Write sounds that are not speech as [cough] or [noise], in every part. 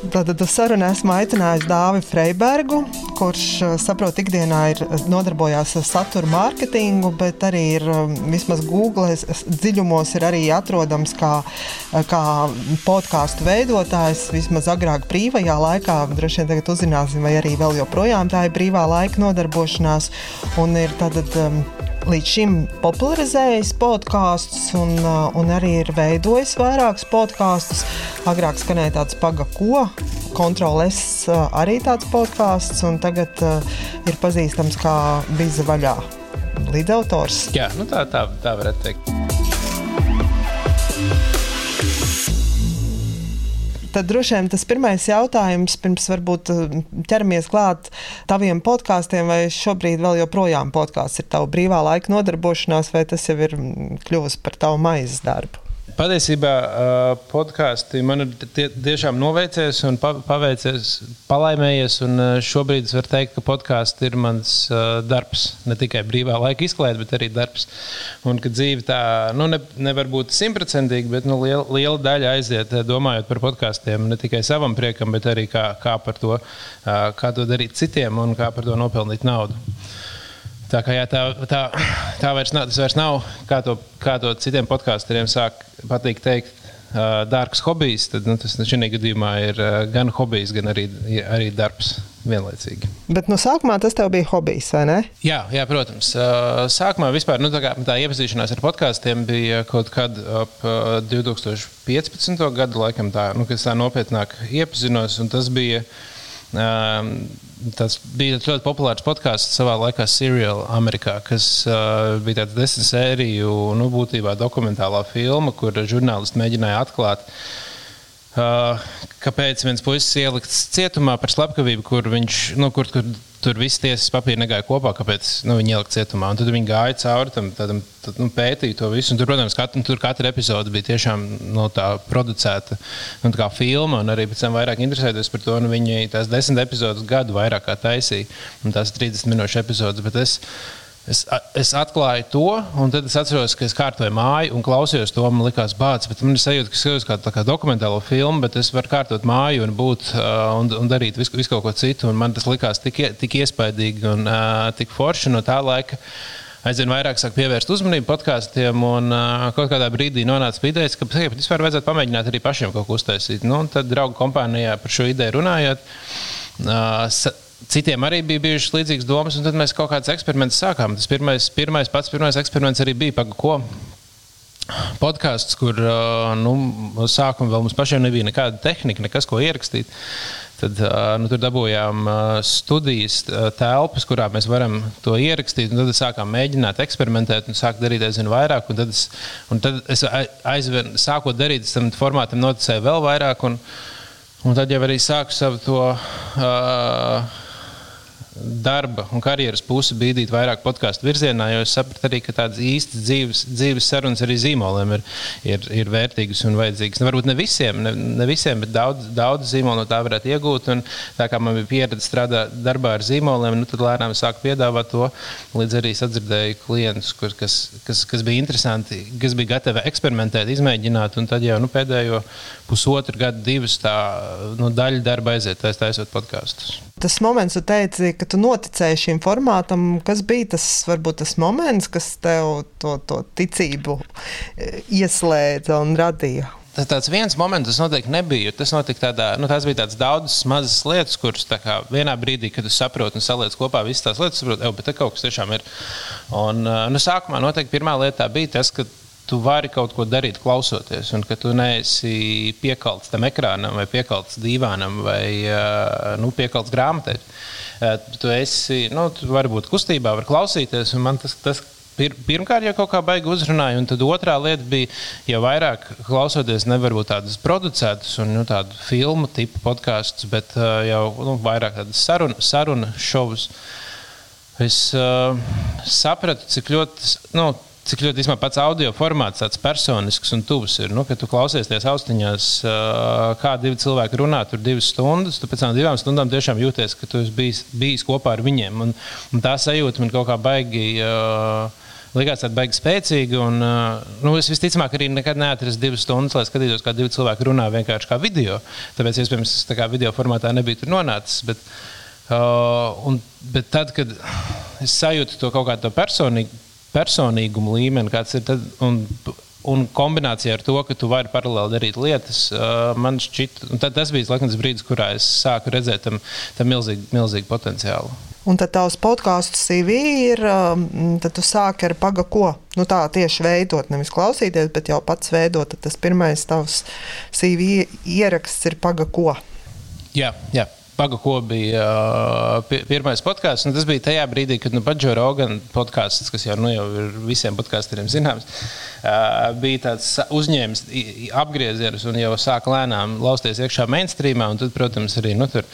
Tātad uz sarunu esmu aicinājusi Dāvi Freibergu, kurš eh, saprot, ikdienā ir eh, nodarbojās ar satura mārketingu, bet arī ir eh, vismaz Google dziļumos ir arī atrodams kā, kā podkāstu veidotājs. Vismaz agrāk brīvajā laikā, droši vien tagad uzzināsim, vai arī vēl joprojām tā ir brīvā laika nodarbošanās. Un ir tātad, um, līdz šim popularizējis podkāstus un, un arī ir veidojis vairākus podkāstus. Agrāk skanēja tāds paga ko. Kontroles arī tāds podkāsts, un tagad uh, ir pazīstams kā Biza vaļā līdzautors. Jā, nu tā, tā, tā varētu teikt. Tad droši vien tas pirmais jautājums, pirms varbūt ķeramies klāt taviem podkāstiem, vai šobrīd vēl joprojām podkāsts ir tava brīvā laika nodarbošanās, vai tas jau ir kļuvis par tavu maizes darbu? Patiesībā podkāsti man ir tie, tiešām noveicies un paveicies, palaimējies. Šobrīd es varu teikt, ka podkāsts ir mans darbs. Ne tikai brīvā laika izklaide, bet arī darbs. Un ka dzīve tā nu, ne, nevar būt simtprocentīga, bet nu, liela, liela daļa aiziet domājot par podkāstiem. Ne tikai savam priekam, bet arī kā, kā par to, kā to darīt citiem un kā par to nopelnīt naudu. Tā, kā, jā, tā, tā, tā vairs nav, tas vairs nav, kā to, kā to citiem podkāstiem sāk patīk teikt, dārgs hobijs. Tad nu, tas šī gadījumā ir gan hobijs, gan arī, arī darbs vienlaicīgi. Bet no sākumā tas tev bija hobijs, vai ne? Jā, jā protams. Sākumā vispār nu, tā, kā, tā iepazīšanās ar podkāstiem bija kaut kad ap 2015. gadu, laikam, tā, nu, kad tā nopietnāk iepazinos. Tas bija um, Tas bija ļoti populārs podkāsts savā laikā, Serial Amerikā, kas uh, bija tāds desmit sēriju, nu, būtībā dokumentālā filma, kur žurnālisti mēģināja atklāt, uh, kāpēc viens puisis ielikts cietumā par slepkavību, kur viņš, nu, kur, kur tur viss tiesas papīri negāja kopā, kāpēc nu, viņi ielika cietumā. Un tad viņi gāja cauri tam, tādam, tad, nu, pētīja to visu. Un tur, protams, kat, nu, tur katra epizode bija tiešām no, nu, tā producēta nu, tā kā filma. Un arī pēc tam vairāk interesēties par to. Nu, viņi tās desmit epizodes gadu vairāk kā taisīja. Un tās 30 minūšu epizodes. Bet es, Es, es atklāju to, un tad es atceros, ka es kārtoju māju un klausījos to. Man liekas, bācis, bet man ir sajūta, ka es skatos kā, kā dokumentālo filmu, bet es varu kārtot māju un, būt, un, un darīt visu, visu kaut ko citu. Un man tas likās tik, tik iespaidīgi un uh, tik forši no tā laika. Aizvien vairāk sāk pievērst uzmanību podkāstiem, un uh, kaut kādā brīdī nonāca pie idejas, ka vispār vajadzētu pamēģināt arī pašiem kaut ko uztaisīt. Nu, tad draugu kompānijā par šo ideju runājot. Uh, Citiem arī bija bijušas līdzīgas domas, un tad mēs kaut kādus eksperimentus sākām. Tas pirmais, pirmais, pats pirmais eksperiments arī bija pagaidām, ko podkāsts, kur nu, sākumā vēl mums pašiem nebija nekāda tehnika, nekas, ko ierakstīt. Tad nu, tur dabūjām studijas telpas, kurā mēs varam to ierakstīt. Tad sākām mēģināt, eksperimentēt un sākt darīt aizvien vairāk. Un tad es, un tad es aizvien sākot darīt, tam formātam noticēju vēl vairāk. Un, un tad jau arī sāku savu to. Uh, darba un karjeras pusi bīdīt vairāk podkāstu virzienā, jo es sapratu arī, ka tādas īstas dzīves, dzīves sarunas arī zīmoliem ir, ir, ir vērtīgas un vajadzīgas. Nu, varbūt ne visiem, ne, ne visiem bet daudz, daudz zīmolu no tā varētu iegūt. Un, tā kā man bija pieredze strādāt darbā ar zīmoliem, nu, tad lēnām sāku piedāvāt to. Līdz arī sadzirdēju klientus, kur, kas, kas, kas bija interesanti, kas bija gatavi eksperimentēt, izmēģināt. Un tad jau nu, pēdējo pusotru gadu, divus tā nu, daļu darba aiziet, taisot podkāstus. Tas moments, kad teici, ka tu noticēji šim formātam, kas bija tas, varbūt, tas moments, kas tev to, to ticību e, ieslēdza un radīja? Tas tāds viens moments, tas noteikti nebija. Tas notika tādā, nu, tās bija tādas daudzas mazas lietas, kuras kā, vienā brīdī, kad tu saproti un saliec kopā visas tās lietas, saproti, ka kaut kas tiešām ir. Un, nu, sākumā noteikti pirmā lieta bija tas, ka tu vari kaut ko darīt, klausoties, un ka tu neesi piekalts tam ekrānam, vai piekalts divānam, vai nu, piekalts grāmatai. Tu esi, nu, tu vari būt kustībā, var klausīties, un man tas, tas pir, pirmkārt jau kaut kā baigi uzrunāja, un tad otrā lieta bija, ja vairāk klausoties, nevar būt tādas producētas un nu, tādu filmu tipu podkāstus, bet uh, jau nu, vairāk tādas sarunu, sarunu šovus. Es uh, sapratu, cik ļoti. Nu, cik ļoti īstenībā pats audio formāts tāds personisks un tuvs ir. Nu, kad tu klausies tajās austiņās, kā divi cilvēki runā tur divas stundas, tu pēc tam divām stundām tiešām jūties, ka tu esi bijis, bijis kopā ar viņiem. Un, un tā sajūta man kaut kā baigi. Uh, likās tāda baigi spēcīga. Un, nu, es visticamāk arī nekad neatrastu divas stundas, lai skatītos, kā divi cilvēki runā vienkārši kā video. Tāpēc, iespējams, tas tā kā video formātā nebija nonācis. Bet, uh, un, bet tad, kad es sajūtu to kaut kādu personīgu, personīgumu līmeni, kāds ir tad. Un, Un kombinācijā ar to, ka tu vari paralēli darīt lietas, man šķiet, tas bija laikam, tas brīdis, kurā es sāku redzēt tam, tam milzīgu, milzīgu potenciālu. Un tad tavs podkāstu CV ir, tad tu sāki ar paga ko. Nu, tā tieši veidot, nevis klausīties, bet jau pats veidot. Tas pirmais tavs CV ieraksts ir paga ko. Jā, jā. Paga, ko bija uh, pirmais podkāsts. Tas bija tajā brīdī, kad nu, Joe Rogan podkāsts, kas jau, nu, jau ir visiem podkāstiem zināms, uh, bija tāds uzņēmis apgriezienus un jau sāka lēnām lausties iekšā mainstreamā. Tad, protams, arī nu, tur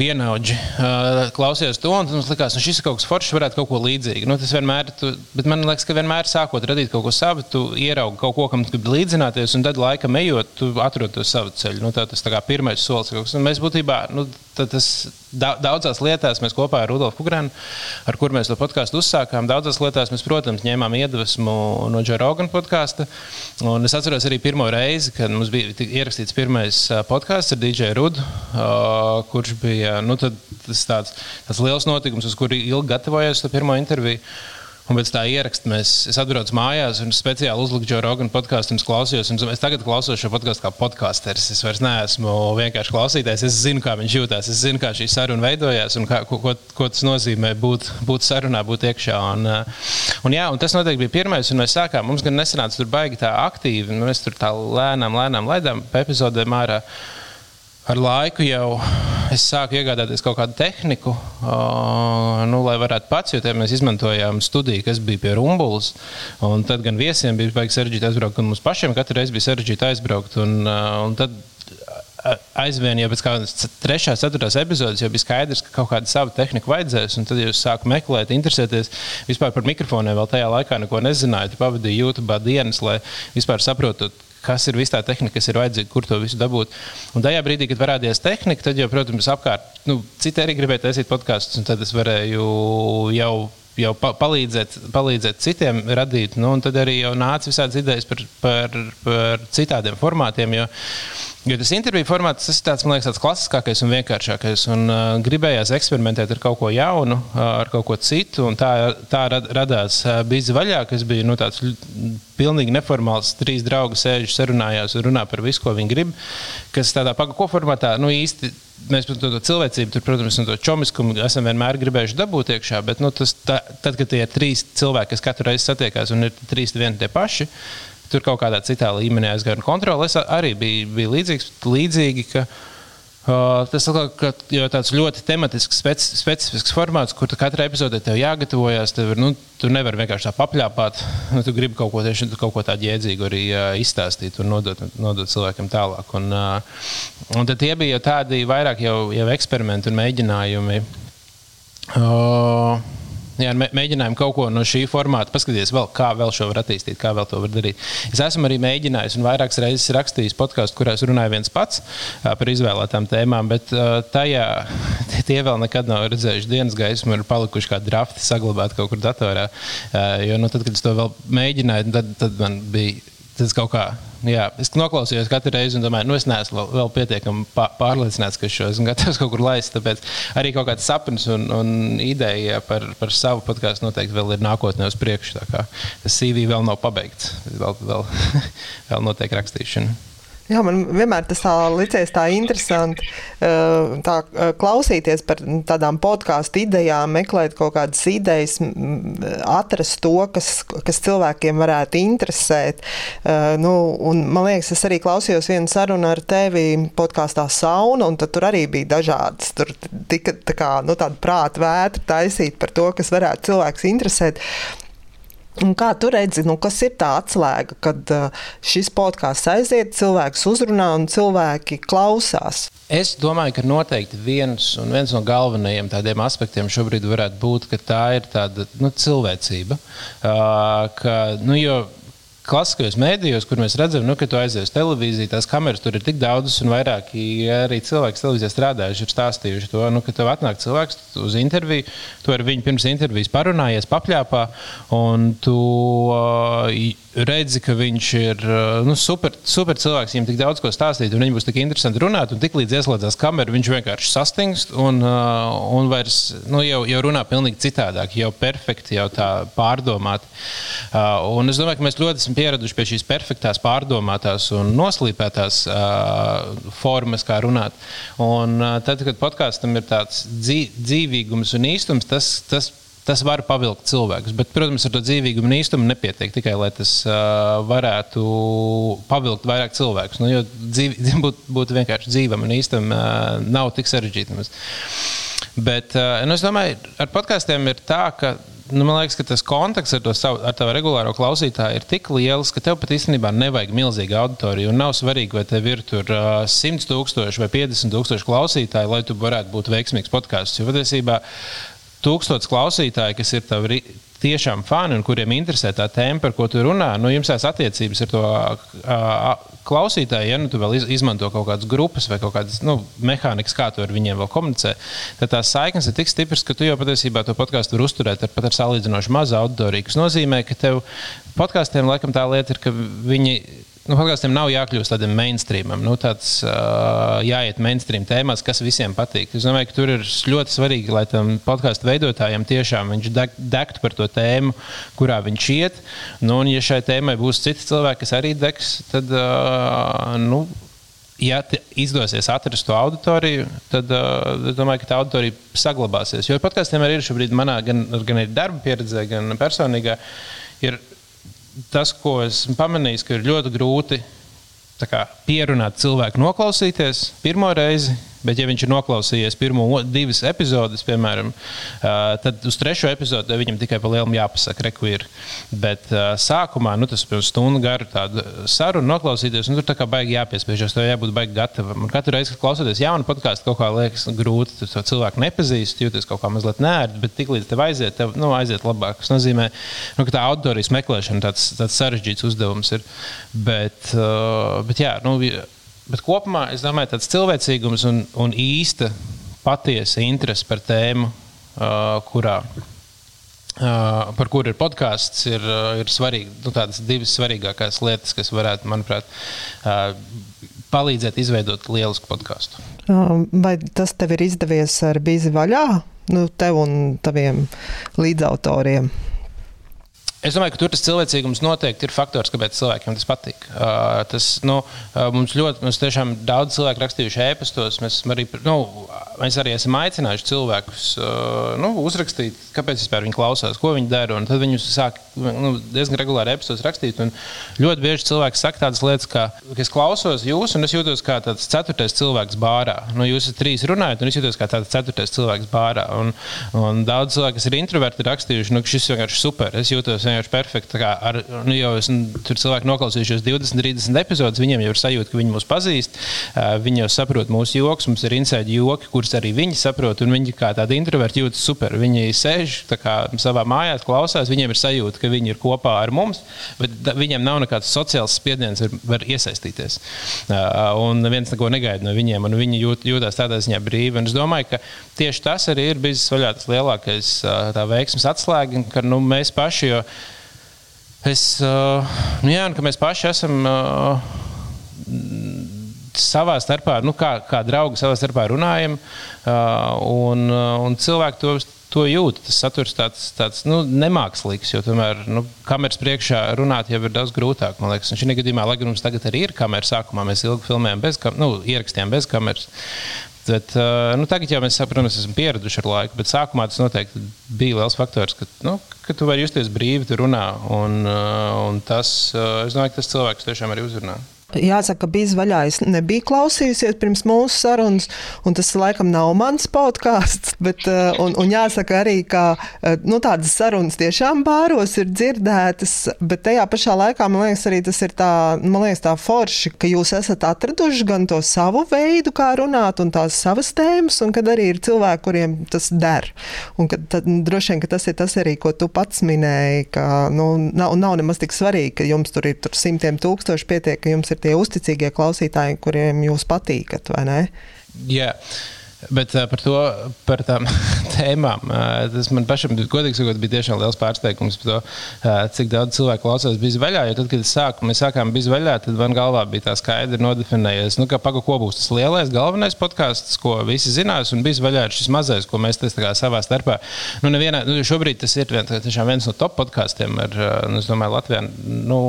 vienaudži uh, klausījos to, un mums likās, ka nu, šis ir kaut kas foršs, varētu kaut ko līdzīgu. Nu, tas vienmēr, tu, bet man liekas, ka vienmēr sākot radīt kaut ko savu, tu ieraugi kaut ko, kam tu gribi līdzināties, un tad laikam ejot, tu atrod to savu ceļu. Nu, tā, tas tā kā pirmais solis. Mēs būtībā, nu, tas daudzās lietās mēs kopā ar Rudolfu Kugrānu, ar kur mēs to podkāstu uzsākām, daudzās lietās mēs, protams, ņēmām iedvesmu no Džona Rogana podkāsta. Es atceros arī pirmo reizi, kad mums bija ierakstīts pirmais podkāsts ar DJ Rudu, kurš bija nu, tāds, tāds liels notikums, uz kuru ilgi gatavojos to pirmo interviju. Un pēc tā ieraksta mēs, es atbraucu mājās un speciāli uzliku Joe Rogan podkāstu un klausījos. Un es tagad klausos šo podkāstu kā podkāsteris. Es vairs neesmu vienkārši klausītājs. Es zinu, kā viņš jūtas. Es zinu, kā šī saruna veidojās un kā, ko, ko, ko tas nozīmē būt, būt sarunā, būt iekšā. Un, un, jā, un tas noteikti bija pirmais. Mēs sākām, mums gan nesanāca tur baigi tā aktīvi. Mēs tur tā lēnām, lēnām laidām pa epizodēm ārā ar laiku jau es sāku iegādāties kaut kādu tehniku, nu, lai varētu pats, jo mēs izmantojām studiju, kas bija pie Rumbulas. Tad gan viesiem bija baigi sarežģīti aizbraukt, gan mums pašiem katru reizi bija sarežģīti aizbraukt. Un, un tad aizvien jau pēc kādas trešās, ceturtās epizodes jau bija skaidrs, ka kaut kāda sava tehnika vajadzēs. Tad jūs sākat meklēt, interesēties vispār par mikrofoniem. Vēl tajā laikā neko nezināju. Pavadīju YouTube dienas, lai vispār saprotu, kas ir visa tā tehnika, kas ir vajadzīga, kur to visu dabūt. Un tajā brīdī, kad parādījās tehnika, tad jau, protams, apkārt, nu, citi arī gribēja taisīt podkāstus, un tad es varēju jau jau pa, palīdzēt, palīdzēt citiem radīt. Nu, tad arī nāca visādas idejas par, par, par citādiem formātiem. Jo, jo tas interviju formāts tas ir tāds, man liekas, tāds klasiskākais un vienkāršākais. Un, uh, gribējās eksperimentēt ar kaut ko jaunu, uh, ar kaut ko citu. Tā, tā rad, radās uh, bija vaļā, kas bija nu, tāds pilnīgi neformāls. Trīs draugi sēž, sarunājās un runā par visu, ko viņi grib. Kas tādā pagaidu formātā nu, īsti mēs par to, to cilvēcību, tur, protams, no to čomiskumu esam vienmēr gribējuši dabūt iekšā, bet nu, tas, tā, tad, kad tie ir trīs cilvēki, kas katru reizi satiekās un ir trīs vieni tie paši, tur kaut kādā citā līmenī aizgāja. Kontrole arī bija, bija līdzīgs, līdzīgi, ka, uh, tas ir tāds ļoti tematisks, speci specifisks formāts, kur katrai epizodē tev jāgatavojas. Tev ir, nu, tu nevari vienkārši tā papļāpāt. Nu, tu gribi kaut ko, tieši, kaut ko tādu jēdzīgu arī uh, izstāstīt un nodot, nodot cilvēkiem tālāk. Un, uh, un tie bija tādi vairāk jau, jau eksperimenti un mēģinājumi. Uh, jā, mēģinājām kaut ko no šī formāta paskatīties, vēl, kā vēl šo var attīstīt, kā vēl to var darīt. Es esmu arī mēģinājis un vairākas reizes rakstījis podkāstu, kurās runāju viens pats par izvēlētām tēmām, bet tajā [laughs] tie vēl nekad nav redzējuši dienas gaismu, ir palikuši kā drafti saglabāti kaut kur datorā. Jo nu, tad, kad es to vēl mēģināju, tad, tad man bija tas kaut kā Jā, es noklausījos katru reizi un domāju, nu, es neesmu vēl, pietiekami pārliecināts, ka šo esmu gatavs [laughs] kaut kur laist. Tāpēc arī kaut kāds sapnis un, un ideja par, par savu podkāstu noteikti vēl ir nākotnē uz priekšu. Tas CV vēl nav pabeigts. Vēl, vēl, [laughs] vēl notiek rakstīšana. Jā, man vienmēr tas tā licies tā interesanti tā, klausīties par tādām podkāstu idejām, meklēt kaut kādas idejas, atrast to, kas, kas cilvēkiem varētu interesēt. Nu, un, man liekas, es arī klausījos vienu sarunu ar tevi podkāstā Sauna, un tur arī bija dažādas. Tur tika tā kā, nu, tāda prāta vētra taisīt par to, kas varētu cilvēks interesēt. Un kā tu redzi, nu, kas ir tā atslēga, kad uh, šis podkāsts aiziet, cilvēks uzrunā un cilvēki klausās? Es domāju, ka noteikti viens, viens no galvenajiem tādiem aspektiem šobrīd varētu būt, ka tā ir tāda nu, cilvēcība. Uh, ka, nu, jo, klasiskajos mēdījos, kur mēs redzam, nu, ka tu aizies uz televīziju, tās kameras tur ir tik daudzas, un vairāki arī cilvēki televīzijā strādājuši, ir stāstījuši to, nu, ka tev atnāk cilvēks uz interviju, tu ar viņu pirms intervijas parunājies, papļāpā, un tu uh, redzi, ka viņš ir nu, super, super cilvēks, viņam tik daudz ko stāstīt, un viņam būs tik interesanti runāt, un tik līdz ieslēdzās kamera, viņš vienkārši sastingst un, un vairs nu, jau, jau runā pilnīgi citādāk, jau perfekti, jau tā pārdomāti. Un es domāju, ka mēs ļoti esam pieraduši pie šīs perfektās, pārdomātās un noslīpētās formas, kā runāt. Un tad, kad podkāstam ir tāds dzīvīgums un īstums, tas, tas tas var pavilkt cilvēkus. Bet, protams, ar to dzīvīgumu un īstumu nepietiek tikai, lai tas uh, varētu pavilkt vairāk cilvēkus. Nu, jo dzīvi, [laughs] būt, būt vienkārši dzīvam un īstam uh, nav tik sarežģīti. Bet uh, nu, es domāju, ar podkāstiem ir tā, ka nu, man liekas, ka tas kontakts ar, savu, ar tavu regulāro klausītāju ir tik liels, ka tev pat īstenībā nevajag milzīgu auditoriju. Nav svarīgi, vai tev ir tur uh, 100 tūkstoši vai 50 tūkstoši klausītāji, lai tu varētu būt veiksmīgs podkāsts. Jo patiesībā tūkstotis klausītāji, kas ir tavi tiešām fani un kuriem interesē tā tēma, par ko tu runā, nu, jums tās attiecības ar to klausītāju, ja nu, tu vēl izmanto kaut kādas grupas vai kaut kādas nu, mehānikas, kā tu ar viņiem vēl komunicē, tad tās saiknes ir tik stipras, ka tu jau patiesībā to podkāstu var uzturēt ar pat ar salīdzinoši mazu auditoriju. Tas nozīmē, ka tev podkāstiem laikam tā lieta ir, ka viņi nu, podkāstiem nav jākļūst tādam mainstreamam, nu, tāds uh, jāiet mainstream tēmās, kas visiem patīk. Es domāju, ka tur ir ļoti svarīgi, lai tam podkāstu veidotājiem tiešām viņš deg, degtu par to tēmu, kurā viņš iet. Nu, un, ja šai tēmai būs citi cilvēki, kas arī degs, tad. Uh, nu, ja izdosies atrast to auditoriju, tad uh, domāju, ka tā auditorija saglabāsies. Jo podkāstiem arī ir šobrīd manā gan, gan darba pieredzē, gan personīgā. Ir tas, ko esmu pamanījis, ka ir ļoti grūti kā, pierunāt cilvēku noklausīties pirmo reizi Bet, ja viņš ir noklausījies pirmo divas epizodes, piemēram, tad uz trešo epizodi viņam tikai pa lielam jāpasaka, reku ir. Bet sākumā nu, tas ir stundu garu sarunu noklausīties, un tur tā kā baigi jāpiespiežas, tev jābūt baigi gatavam. Un katru reizi, kad klausoties jaunu podkāstu, kaut kā liekas grūti, tu to cilvēku nepazīsti, jūties kaut kā mazliet nērti, bet tiklīdz tev aiziet, tev nu, aiziet labāk. Tas nozīmē, nu, ka tā auditorijas meklēšana tāds, tāds sarežģīts uzdevums ir. Bet, bet jā, nu, Bet kopumā es domāju, tāds cilvēcīgums un, un īsta patiesa interese par tēmu, uh, kurā, uh, par kuru ir podkāsts, ir, ir svarīgi. Nu, tādas divas svarīgākās lietas, kas varētu, manuprāt, uh, palīdzēt izveidot lielisku podkāstu. Vai tas tev ir izdevies ar bīzi vaļā? Nu, tev un taviem līdzautoriem. Es domāju, ka tur tas cilvēcīgums noteikti ir faktors, kāpēc cilvēkiem tas patīk. Uh, tas, nu, uh, mums ļoti, mums tiešām daudz cilvēku rakstījuši ēpastos. Mēs arī, nu, mēs arī esam aicinājuši cilvēkus uh, nu, uzrakstīt, kāpēc viņi klausās, ko viņi dara. Tad viņi sāk nu, diezgan regulāri ēpastos rakstīt. Ļoti bieži cilvēki saka tādas lietas, kā, ka es klausos jūs, un es jūtos kā tāds ceturtais cilvēks bārā. Nu, jūs trīs runājot, un es jūtos kā tāds ceturtais cilvēks bārā. Un, un daudz cilvēku, kas ir introverti, rakstījuši, nu, ka šis vienkārši super. Es jūtos vienkārši perfekti. Ar, nu, jau es, tur cilvēki noklausījušies 20, 30 epizodus, viņiem jau ir sajūta, ka viņi mūs pazīst. Viņi jau saprot mūsu joks, mums ir inside joki, kurus arī viņi saprot. Viņi kā tādi introverti jūtas super. Viņi sēž kā, savā mājā, klausās, viņiem ir sajūta, ka viņi ir kopā ar mums, bet viņiem nav nekāds sociāls spiediens, var, var iesaistīties. Un neviens neko negaida no viņiem, un viņi jūt, jūtas tādā ziņā brīvi. Un es domāju, ka tieši tas arī ir bijis vaļā tas lielākais veiksmes atslēga, ka nu, mēs paši. Jo, Es, uh, nu jā, ka mēs paši esam uh, savā starpā, nu, kā, kā draugi savā starpā runājam, uh, un, un cilvēki to, to jūt. Tas saturs tāds, tāds nu, nemākslīgs, jo tomēr nu, kameras priekšā runāt jau ir daudz grūtāk. Man liekas, un šī gadījumā, lai gan mums tagad arī ir kamera, sākumā mēs ilgi filmējām bez, nu, ierakstījām bez kameras. Bet, nu, tagad jau mēs, protams, esam pieraduši ar laiku, bet sākumā tas noteikti bija liels faktors, ka, nu, ka tu vari justies brīvi, tu runā. Un, un tas, es domāju, ka tas cilvēks tiešām arī uzrunā. Jāsaka, ka bija vaļā. Es nebiju klausījusies pirms mūsu sarunas, un tas laikam nav mans podkāsts. Eh, un, un jāsaka arī, ka eh, nu, tādas sarunas tiešām bāros ir dzirdētas, bet tajā pašā laikā man liekas, arī tas ir tā, liekas, tā forši, ka jūs esat atraduši gan to savu veidu, kā runāt, un tās savas tēmas, un kad arī ir cilvēki, kuriem tas der. Un kad, tad, droši vien, tas ir tas arī, ko tu pats minēji, ka nu, nav, nav nemaz tik svarīgi, ka jums tur ir tur simtiem tūkstoši pietiek, ka jums ir tie uzticīgie klausītāji, kuriem jūs patīkat, vai ne? Jā. Yeah. Bet uh, par to, par tām [laughs] tēmām, uh, tas man pašam, godīgi sakot, bija tiešām liels pārsteigums par to, uh, cik daudz cilvēku klausās bija vaļā. Jo tad, kad sāku, mēs sākām bija vaļā, tad man galvā bija tā skaidri nodefinējies, nu, ka paga, ko būs tas lielais, galvenais podkāsts, ko visi zinās, un bija vaļā šis mazais, ko mēs savā starpā. Nu, nevienā, nu, šobrīd tas ir vien, viens no top podkāstiem, ar, nu, es domāju, Latvijā. Nu,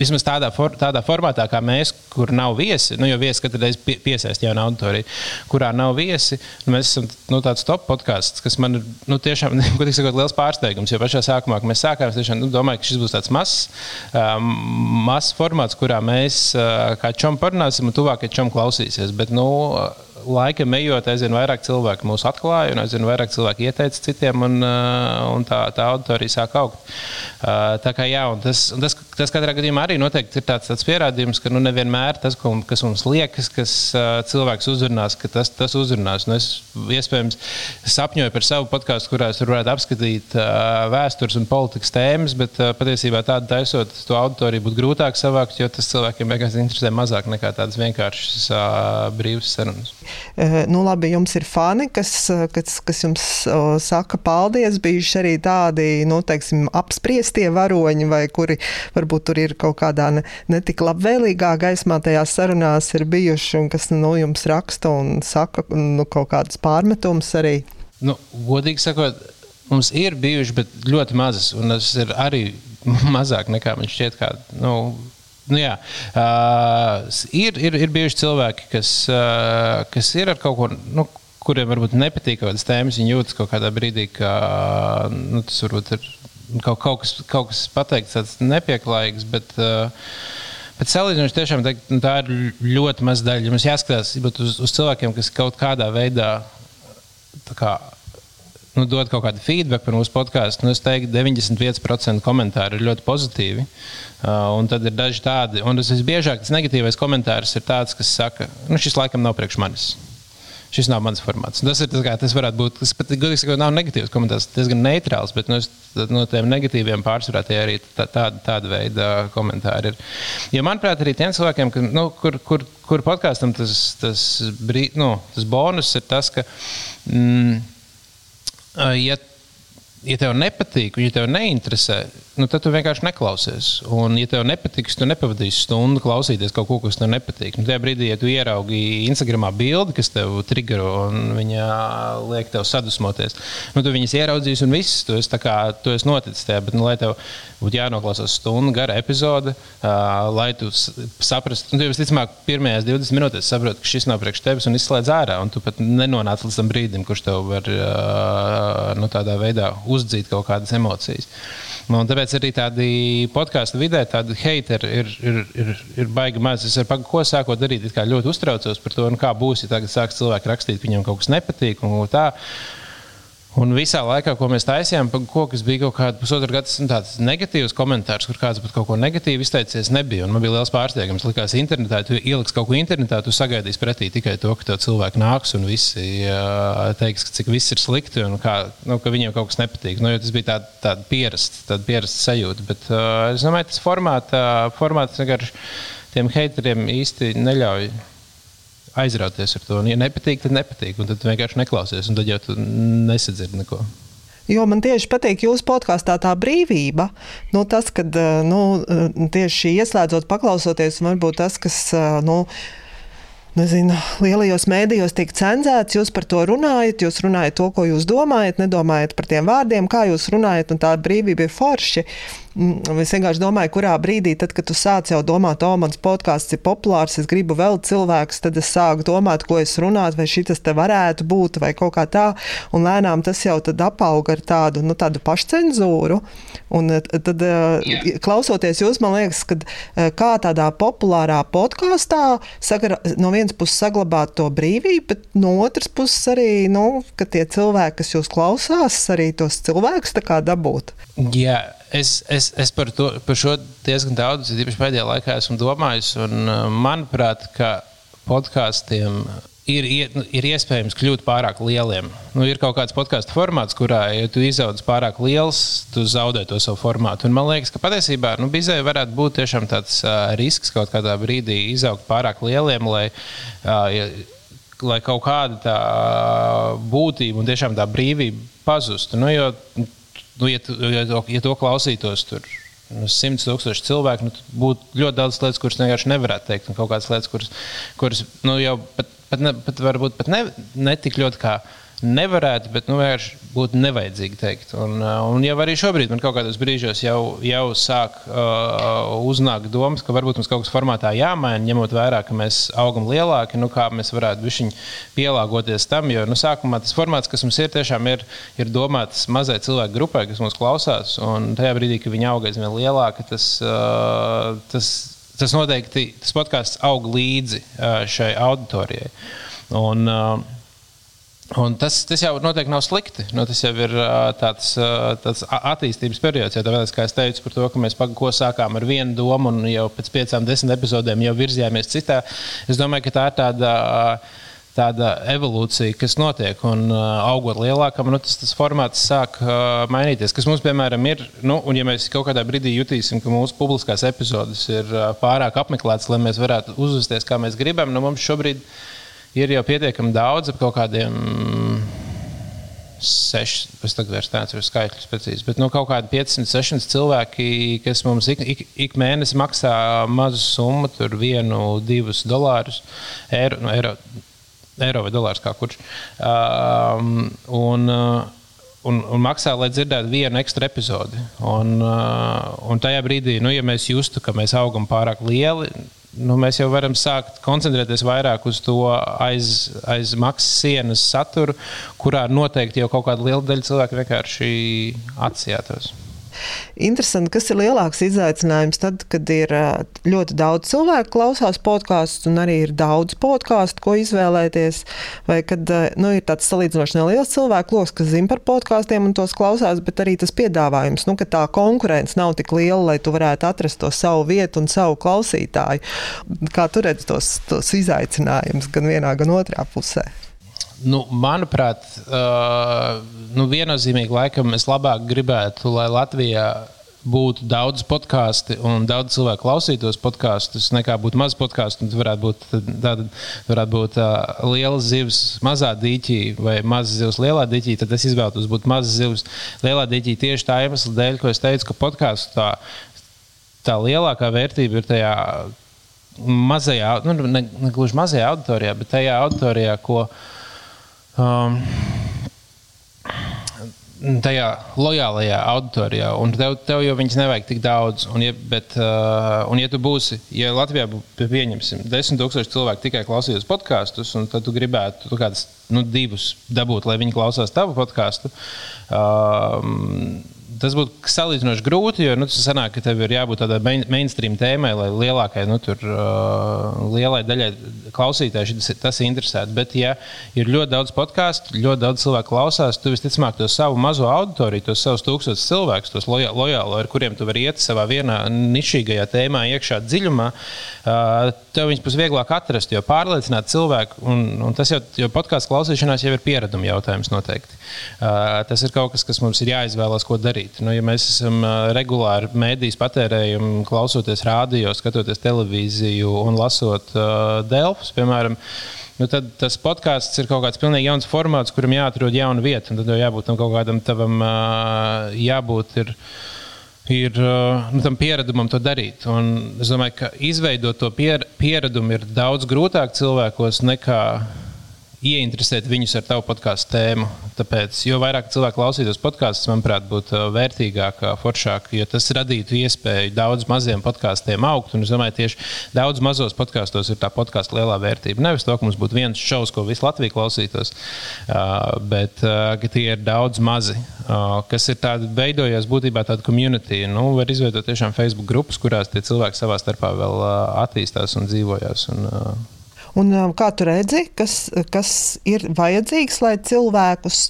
vismaz tādā, for, tādā formātā, kā mēs, kur nav viesi, nu, jo viesi katru reizi pie, piesaist jaunu auditoriju, kurā nav viesi. Nu, mēs esam nu, tāds top podkāsts, kas man ir nu, tiešām [laughs] sakot, liels pārsteigums. Jo pašā sākumā, kad mēs sākām, es tiešām nu, domāju, ka šis būs tāds mazs, um, mazs formāts, kurā mēs uh, kā čom parunāsim un tuvākie čom klausīsies. Bet, nu, laikam ejot, aizvien vairāk cilvēku mūs atklāja, un aizvien vairāk cilvēku ieteica citiem, un, uh, un tā, tā auditorija sāk augt. Uh, tā kā jā, un tas, un tas, tas katrā gadījumā arī noteikti ir tāds, tāds pierādījums, ka nu, nevienmēr tas, kas mums liekas, kas uh, cilvēks uzrunās, ka tas, tas uzrunās. Nu, es iespējams sapņoju par savu podkāstu, kurā es varētu apskatīt vēstures un politikas tēmas, bet patiesībā tādu taisot, to auditoriju būtu grūtāk savākt, jo tas cilvēkiem vienkārši interesē mazāk nekā tādas vienkāršas brīvas sarunas. Eh, nu, labi, jums ir fani, kas, eh, kas, kas jums saka paldies. Bijuši arī tādi, nu, teiksim, apspriestie varoņi, vai kuri varbūt tur ir kaut kādā netik ne labvēlīgā gaismā tajās sarunās ir bijuši, un kas, nu, jums raksta un saka nu, kaut kādus pārmetumus arī. Nu, godīgi sakot, mums ir bijuši, bet ļoti mazas, un tas ir arī [laughs] mazāk nekā man šķiet, kā, nu, Nu, jā, uh, ir, ir, ir bijuši cilvēki, kas, uh, kas ir ar kaut ko. Nu, kuriem varbūt nepatīk kaut kādas tēmas, viņi jūtas kaut kādā brīdī, ka nu, tas varbūt ir kaut, kaut, kas, kaut kas pateikts, tāds nepieklājīgs. Bet, uh, Bet salīdzinoši tiešām nu, tā ir ļoti maza daļa. Mums jāskatās uz, uz cilvēkiem, kas kaut kādā veidā kā, nu, dod kaut kādu feedback par mūsu podkāstu. Nu, es teiktu, 95% komentāri ir ļoti pozitīvi. Uh, un tad ir daži tādi, un tas visbiežāk tas negatīvais komentārs ir tāds, kas saka, nu, šis laikam nav priekš manis. Šis nav mans formāts. Tas ir tas, kā tas varētu būt. Tas pat, godīgi sakot, nav negatīvs komentārs, tas diezgan neitrāls, bet nu, es, no tiem negatīviem pārsvarā tie arī tā, tāda, tāda veida komentāri ir. Jo, manuprāt, arī tiem cilvēkiem, ka, nu, kur, kur, kur podkāstam tas, tas, brī, nu, tas bonus ir tas, ka. Mm, ja, ja tev nepatīk, ja tev neinteresē, nu, tad tu vienkārši neklausies. Un, ja tev nepatiks, tu nepavadīsi stundu klausīties kaut ko, kas tev nepatīk. Nu, tajā brīdī, ja tu ieraugi Instagramā bildi, kas tev triggero un viņa liek tev sadusmoties, nu, tu viņas ieraudzīs un viss, tu esi, kā, tu esi noticis tajā. Bet, nu, lai tev būtu jānoklausās stundu gara epizode, uh, lai tu saprastu, nu, tu visticamāk, pirmajās 20 minūtēs saproti, ka šis nav priekš tevis un izslēdz ārā. Un tu pat nenonāc līdz tam brīdim, kurš tev var uh, nu, tādā veidā uzdzīt kaut kādas emocijas. Un tāpēc arī tādi podkāstu vidē, tādi hateri ir, ir, ir, ir baigi maz. Es ar pagu, ko sākot darīt, ļoti uztraucos par to, nu, kā būs, ja tagad sāks cilvēki rakstīt, viņiem kaut kas nepatīk. Un tā. Un visā laikā, ko mēs taisījām, kokas bija kaut kāda pusotra gada tāds negatīvs komentārs, kur kāds pat kaut ko negatīvu izteicies. Nebija. Un man bija liels pārsteigums. Likās, internetā, tu ieliks kaut ko internetā, tu sagaidīsi pretī tikai to, ka tev cilvēki nāks un visi teiks, ka cik viss ir slikti un kā, nu, ka viņiem kaut kas nepatīk. Nu, tas bija tāds tād pierasts, tād pierast sajūta. Bet uh, es domāju, tas formāts, formāts vienkārši tiem haiteriem īsti neļauj aizrauties ar to. Un, ja nepatīk, tad nepatīk. Un tad vienkārši neklausies, un tad jau tu nesadzirdi neko. Jo man tieši patīk jūsu podkāstā tā brīvība. Nu, tas, kad eh, nu, eh, tieši ieslēdzot, paklausoties, varbūt tas, kas. Eh, nu, Nezinu, lielajos mēdījos tiek cenzēts, jūs par to runājat, jūs runājat to, ko jūs domājat, nedomājat par tiem vārdiem, kā jūs runājat, un tā brīvība ir forši. Mm, es vienkārši domāju, kurā brīdī, tad, kad tu sāc jau domāt, o, mans podkāsts ir populārs, es gribu vēl cilvēkus, tad es sāku domāt, ko es runātu, vai šis te varētu būt, vai kaut kā tā. Un lēnām tas jau apauga ar tādu, nu, tādu pašcensūru. Un eh, tad, yeah. klausoties jūs, man liekas, ka kā tādā populārā podkāstā, no vienas puses saglabāt to brīvību, bet no otras puses arī, nu, ka tie cilvēki, kas jūs klausās, arī tos cilvēkus dabūt. Jā, es, es, es par, to, par šo diezgan daudz, īpaši pēdējā laikā, esmu domājis. Un, manuprāt, ka podkāstiem ir, ir iespējams kļūt pārāk lieliem. Nu, ir kaut kāds podkāstu formāts, kurā, ja tu izaudz pārāk liels, tu zaudē to savu formātu. Un man liekas, ka patiesībā nu, bizē varētu būt tāds uh, risks kaut kādā brīdī izaugt pārāk lieliem, lai, uh, ja, lai kaut kāda tā būtība un tiešām tā brīvība pazustu. Nu, jo, nu, ja, tu, ja, to, ja to klausītos tur nu, simts tūkstoši cilvēku, nu, būtu ļoti daudz lietas, kuras vienkārši nevarētu teikt. Un kaut kādas lietas, kuras, kuras nu, jau pat pat, ne, pat varbūt pat ne, ne tik ļoti kā nevarētu, bet nu, vienkārši būtu nevajadzīgi teikt. Un, uh, un jau arī šobrīd man kaut kādos brīžos jau, jau sāk uh, uznākt domas, ka varbūt mums kaut kas formātā jāmaina, ņemot vērā, ka mēs augam lielāki, nu, kā mēs varētu pielāgoties tam. Jo nu, sākumā tas formāts, kas mums ir, tiešām ir, ir domāts mazai cilvēku grupai, kas mūs klausās. Un tajā brīdī, kad viņi aug aizvien lielāki, tas, uh, tas tas noteikti tas podkāsts aug līdzi šai auditorijai. Un, Un tas, tas jau noteikti nav slikti. Nu, tas jau ir tāds, tāds attīstības periods. Ja tāpēc, kā es teicu par to, ka mēs ko sākām ar vienu domu un jau pēc piecām, desmit epizodēm jau virzījāmies citā, es domāju, ka tā ir tāda. Tāda evolūcija, kas notiek. Un augot lielākam, nu, tas, tas formāts sāk uh, mainīties. Kas mums, piemēram, ir, nu, un ja mēs kaut kādā brīdī jutīsim, ka mūsu publiskās epizodes ir uh, pārāk apmeklētas, lai mēs varētu uzvesties, kā mēs gribam, nu, mums šobrīd ir jau pietiekami daudz ap kaut kādiem. Seši, es tagad vairs neatceros skaitļus precīzi, bet nu, kaut kādi 500, 600 cilvēki, kas mums ik, ik, ik mēnesi maksā mazu summu, tur vienu, divus dolārus, eiro, nu, eiro eiro vai dolārs, kā kurš. Um, un, uh, un, un maksā, lai dzirdētu vienu ekstra epizodi. Un, uh, un tajā brīdī, nu, ja mēs justu, ka mēs augam pārāk lieli, nu, mēs jau varam sākt koncentrēties vairāk uz to aiz, aiz maksas sienas saturu, kurā noteikti jau kaut kāda liela daļa cilvēku vienkārši atsijātos. Interesanti, kas ir lielāks izaicinājums tad, kad ir ļoti daudz cilvēku klausās podkāstus un arī ir daudz podkāstu, ko izvēlēties, vai kad nu, ir tāds salīdzinoši neliels cilvēku lokus, kas zina par podkāstiem un tos klausās, bet arī tas piedāvājums, nu, ka tā konkurence nav tik liela, lai tu varētu atrast to savu vietu un savu klausītāju. Kā tu redzi tos, tos izaicinājumus gan vienā, gan otrā pusē? Nu, manuprāt, uh, nu, viennozīmīgi laikam es labāk gribētu, lai Latvijā būtu daudz podkāstu un daudz cilvēku klausītos podkāstus, nekā būtu maz podkāstu. Tad varētu būt, tāda, varētu būt uh, liela zivs mazā dīķī vai mazs zivs lielā dīķī. Tad es izvēlētos būt mazs zivs lielā dīķī tieši tā iemesla dēļ, ko es teicu, ka podkāstu tā, tā lielākā vērtība ir tajā mazajā, nu, ne, ne gluži mazajā auditorijā, bet tajā auditorijā, ko um, tajā lojālajā auditorijā, un tev, tev jau viņas nevajag tik daudz. Un, ja, bet, uh, un ja tu būsi, ja Latvijā pieņemsim, desmit tūkstoši cilvēku tikai klausītos podkāstus, un tad tu gribētu tu kādus nu, divus dabūt, lai viņi klausās tavu podkāstu. Um, tas būtu salīdzinoši grūti, jo nu, tas sanāk, ka tev ir jābūt tādai main, mainstream tēmai, lai lielākai, nu, tur, uh, lielai daļai klausītāji tas, tas interesētu. Bet, ja ir ļoti daudz podkāstu, ļoti daudz cilvēku klausās, tu visticamāk to savu mazo auditoriju, tos savus tūkstošus cilvēkus, tos lojā, lojālo, ar kuriem tu vari iet savā vienā nišīgajā tēmā, iekšā dziļumā, uh, tev viņus būs vieglāk atrast, jo pārliecināt cilvēku, un, un tas jau, jo podkāstu klausīšanās jau ir piereduma jautājums noteikti. Uh, tas ir kaut kas, kas mums ir jāizvēlas, ko darīt darīt. Nu, ja mēs esam regulāri mēdīs patērējumi, klausoties radio, skatoties televīziju un lasot uh, Delfus, piemēram, nu, tad tas podkāsts ir kaut kāds pilnīgi jauns formāts, kuram jāatrod jauna vieta. Tad jau jābūt tam kaut kādam tavam, jābūt. Ir, ir nu, tam pieredumam to darīt. Un es domāju, ka izveidot to pier, pieradumu ir daudz grūtāk cilvēkos nekā ieinteresēt viņus ar tavu podkāstu tēmu. Tāpēc, jo vairāk cilvēku klausītos podkāstus, manuprāt, būtu uh, vērtīgāk, foršāk, jo tas radītu iespēju daudz maziem podkāstiem augt. Un es domāju, tieši daudz mazos podkāstos ir tā podkāstu lielā vērtība. Nevis to, ka mums būtu viens šovs, ko visu Latviju klausītos, uh, bet uh, ka tie ir daudz mazi, kas ir tādi veidojies būtībā tāda komunitī. Nu, var izveidot tiešām Facebook grupas, kurās tie cilvēki savā starpā vēl attīstās un dzīvojas. Un, Un, um, kā tu redzi, kas, kas ir vajadzīgs, lai cilvēkus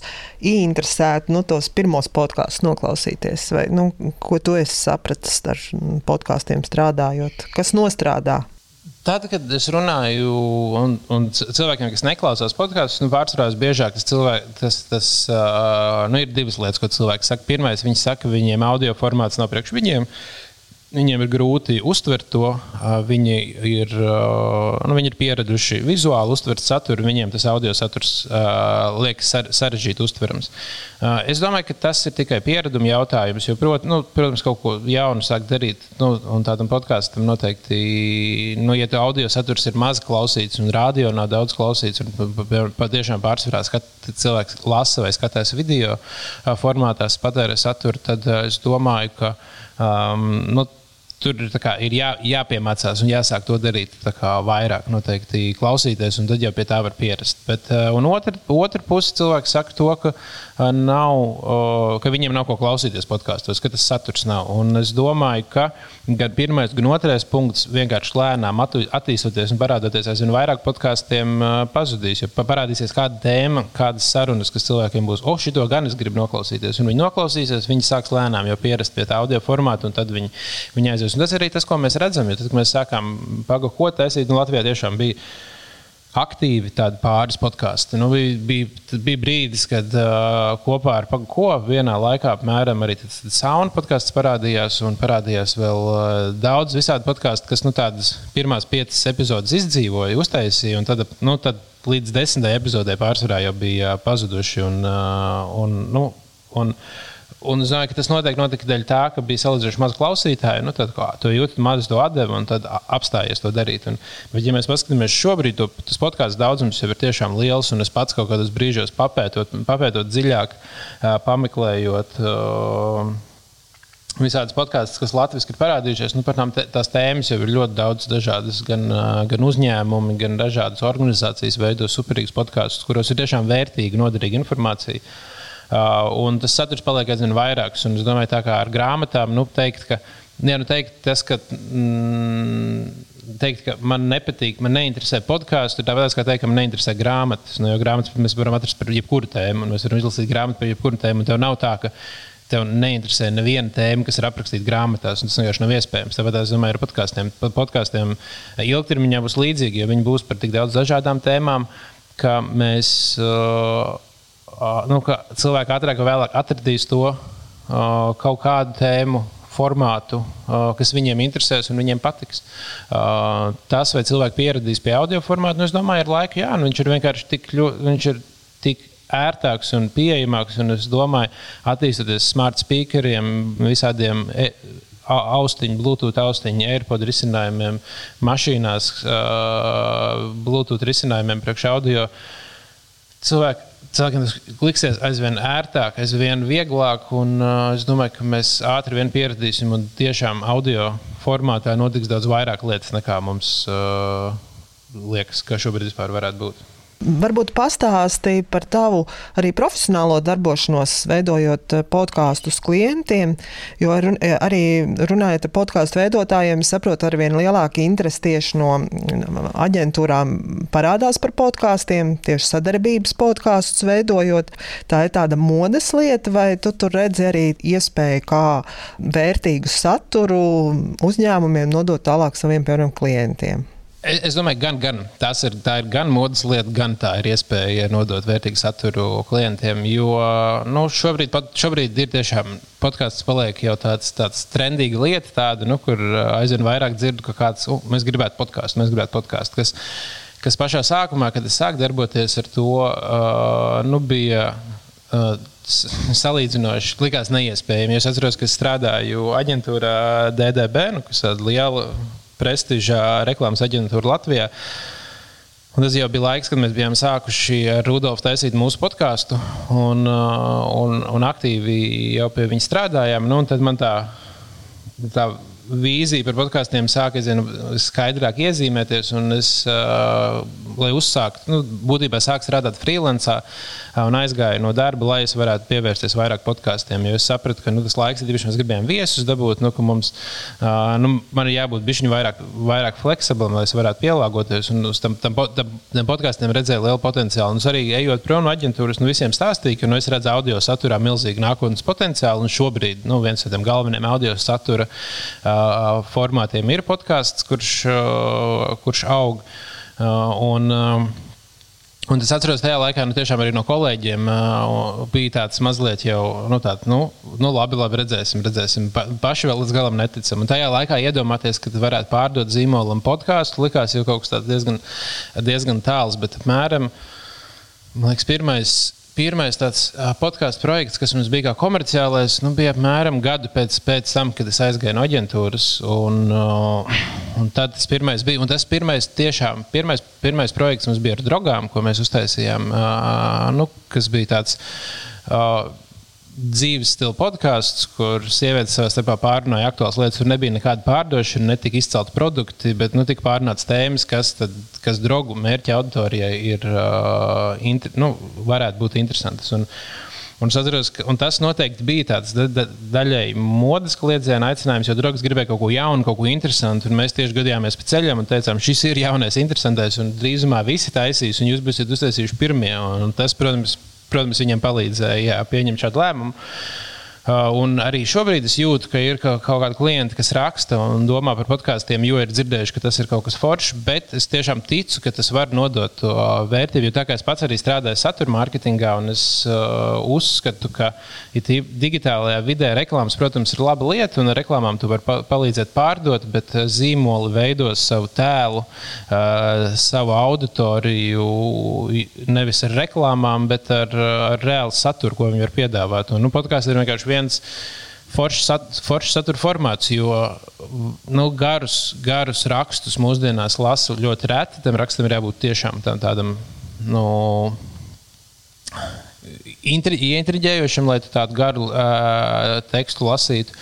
ieinteresētu nu, tos pirmos podkāstus noklausīties? Vai, nu, ko tu esi sapratis ar podkāstiem strādājot? Kas nostrādā? Tad, kad es runāju un, un cilvēkiem, kas neklausās podkāstus, nu, pārsvarā biežāk tas, cilvēk, tas, tas uh, nu, ir divas lietas, ko cilvēki saka. Pirmais, viņi saka, ka viņiem audio formāts nav priekš viņiem. Uh, Viņiem ir grūti uztvert to. Viņi ir, nu, viņi ir pieraduši vizuāli uztvert saturu, viņiem tas audio saturs liekas sarežģīti uztverams. Es domāju, ka tas ir tikai piereduma jautājums. Jo, prot, nu, protams, kaut ko jaunu sāk darīt, nu, un tādam podkāstam noteikti, nu, ja audio saturs ir maz klausīts un radio nav daudz klausīts, un patiešām pārsvarā skat, cilvēks lasa vai skatās video formātā, patērē saturu, tad es domāju, ka um, nu, tur kā, ir jā, jāpiemācās un jāsāk to darīt vairāk, noteikti klausīties, un tad jau pie tā var pierast. Bet, uh, un otra, otra puse cilvēki saka to, ka, nav, uh, ka viņiem nav ko klausīties podkāstos, ka tas saturs nav. Un es domāju, ka gan pirmais, gan otrais punkts vienkārši lēnām attīstoties un parādoties aizvien vairāk podkāstiem pazudīs. Jo parādīsies kāda tēma, kādas sarunas, kas cilvēkiem būs, oh, šito gan es gribu noklausīties. Un viņi noklausīsies, viņi sāks lēnām jau pierast pie tā audio formāta, un tad viņi, viņi aizies. Un tas arī tas, ko mēs redzam. Jo tad, kad mēs sākām pagaidu, ko taisīt, nu, Latvijā tiešām bija aktīvi tādi pāris podkāsti. Nu, bija, bija, bija brīdis, kad uh, kopā ar Pako vienā laikā apmēram arī sauna podkāsts parādījās, un parādījās vēl uh, daudz visādi podkāstu, kas nu, tādas pirmās piecas epizodes izdzīvoja, uztaisīja, tad, nu, tad līdz desmitajai epizodē pārsvarā jau bija pazuduši. Un, uh, un, nu, un, Un es domāju, ka tas noteikti notika dēļ tā, ka bija salīdzinoši maz klausītāju. Nu, tad, kā, tu jūti maz to atdevi un tad apstājies to darīt. Un, bet, ja mēs paskatāmies šobrīd, to, tas podkāstu daudzums jau ir tiešām liels. Un es pats kaut kādos brīžos papētot, papētot dziļāk, pameklējot. Visādas podkāstus, kas latviešu ir parādījušies, nu, par tām tās tēmas jau ir ļoti daudz dažādas. Gan, gan uzņēmumi, gan dažādas organizācijas veido superīgus podkāstus, kuros ir tiešām vērtīga, noderīga informācija. Uh, Uh, un tas saturs paliek aizvien vairāks. Un es domāju, tā kā ar grāmatām, nu, teikt, ka, jā, nu, teikt, tas, ka, mm, teikt, ka man nepatīk, man neinteresē podkāstu, ir tāpat kā teikt, ka man neinteresē grāmatas. Nu, jo grāmatas mēs varam atrast par jebkuru tēmu, un mēs varam izlasīt grāmatu par jebkuru tēmu. Tev nav tā, ka tev neinteresē neviena tēma, kas ir aprakstīta grāmatās. Tas vienkārši nav iespējams. Tāpēc es domāju, ar podkāstiem, podkāstiem ilgtermiņā būs līdzīgi, jo viņi būs par tik daudz dažādām tēmām, ka mēs. Uh, nu, ka cilvēki ātrāk vai vēlāk atradīs to kaut kādu tēmu. Formātu, kas viņiem interesēs un viņiem patiks. Tas, vai cilvēki pieradīs pie audio formāta, nu, es domāju, ir laika, jā, nu, viņš ir vienkārši tik, viņš ir tik ērtāks un pieejamāks. Un es domāju, attīstoties smart speakeriem, visādiem e austiņu, Bluetooth austiņu, AirPod risinājumiem, mašīnās, uh, Bluetooth risinājumiem priekš audio. Cilvēki cilvēkiem tas liksies aizvien ērtāk, aizvien vieglāk. Un, uh, es domāju, ka mēs ātri vien pieradīsim un tiešām audio formātā notiks daudz vairāk lietas nekā mums uh, liekas, ka šobrīd vispār varētu būt. Varbūt pastāstīja par tavu arī profesionālo darbošanos, veidojot eh, podkāstus klientiem, jo eh, arī runājot ar podkāstu veidotājiem, saprotu, ar vien lielāku interesi tieši no mm, aģentūrām parādās par podkāstiem, tieši sadarbības podkāstus veidojot. Tā ir tāda modes lieta, vai tu tur redzi arī iespēju kā vērtīgu saturu uzņēmumiem nodot tālāk saviem, piemēram, klientiem? Es domāju, gan, gan tas ir, ir gan modes lieta, gan tā ir iespēja nodot vērtīgu saturu klientiem. Jo nu, šobrīd, pat, šobrīd ir tiešām podkāsts, paliek jau tāds, tāds trendīga lieta, tāda, nu, kur aizvien vairāk dzirdu, ka kāds, uh, mēs gribētu podkāstu, mēs gribētu podkāstu. Kas, kas pašā sākumā, kad es sāku darboties ar to, uh, nu, bija. Uh, salīdzinoši likās neiespējami. Es atceros, ka strādāju aģentūrā DDB, nu, kas ir liela prestižā reklāmas aģentūra Latvijā. Un tas jau bija laiks, kad mēs bijām sākuši ar Rudolfu taisīt mūsu podkāstu un, un, un aktīvi jau pie viņa strādājām. Nu, tad man tā, tā vīzija par podkāstiem sāka zinu, skaidrāk iezīmēties. Es, uh, lai uzsāktu, nu, būtībā sāku strādāt freelancā un aizgāju no darba, lai es varētu pievērsties vairāk podkāstiem. Jo es sapratu, ka nu, tas laiks tieši mēs gribējām viesus dabūt, nu, ka mums uh, nu, ir jābūt bišķiņu vairāk, vairāk fleksiblam, lai es varētu pielāgoties. Un uz tam, tam, tam, tam podkāstiem redzēju lielu potenciālu. Un arī ejot prom no aģentūras, nu, visiem stāstīju, ka nu, es redzu audio saturā milzīgu nākotnes potenciālu. Un šobrīd nu, viens no tiem galvenajiem audio satura uh, formātiem ir podkāsts, kurš, uh, kurš aug. Uh, un, uh, Un es atceros, tajā laikā nu, arī no kolēģiem uh, bija tāds mazliet jau, nu, tād, nu, nu labi, labi, redzēsim, redzēsim. Pa, paši vēl līdz galam neticam. Un tajā laikā iedomāties, ka varētu pārdot zīmolam podkāstu, likās jau kaut kas diezgan, diezgan tāls. Bet apmēram, man liekas, pirmais pirmais tāds podkāstu projekts, kas mums bija kā komerciālais, nu, bija apmēram gadu pēc, pēc tam, kad es aizgāju no aģentūras. Un, un tas pirmais bija, tas pirmais, tiešām, pirmais, pirmais projekts mums bija ar drogām, ko mēs uztaisījām, nu, kas bija tāds dzīves stila podkāsts, kur sievietes savā starpā pārunāja aktuālas lietas. Tur nebija nekāda pārdošana, netika izcelti produkti, bet nu, tika pārunāts tēmas, kas, tad, kas drogu mērķa auditorijai ir, uh, inter, nu, varētu būt interesantas. Un, Un, atceros, ka, tas noteikti bija tāds da, da, daļai modes kliedziena aicinājums, jo draugs gribēja kaut ko jaunu, kaut ko interesantu. Mēs tieši gadījāmies pa ceļam un teicām, šis ir jaunais, interesantais, un drīzumā visi taisīs, un jūs būsiet uztaisījuši pirmie. Un tas, protams, protams, viņiem palīdzēja jā, pieņemt šādu lēmumu. Uh, un arī šobrīd es jūtu, ka ir kaut kādi klienti, kas raksta un domā par podkāstiem, jo ir dzirdējuši, ka tas ir kaut kas foršs. Bet es tiešām ticu, ka tas var nodot to vērtību. Jo tā kā es pats arī strādāju satura mārketingā, un es uh, uzskatu, ka ja digitālajā vidē reklāmas, protams, ir laba lieta, un ar reklāmām tu vari pa palīdzēt pārdot, bet uh, zīmoli veidos savu tēlu, uh, savu auditoriju nevis ar reklāmām, bet ar, ar reālu saturu, ko viņi var piedāvāt. Un, nu, podkāsts ir vienkārši viens foršs sat, forš satura formāts, jo nu, garus, garus rakstus mūsdienās lasu ļoti reti. Tam rakstam ir jābūt tiešām tam, tādam. Nu, Intriģējošam, lai tādu garu uh, tekstu lasītu.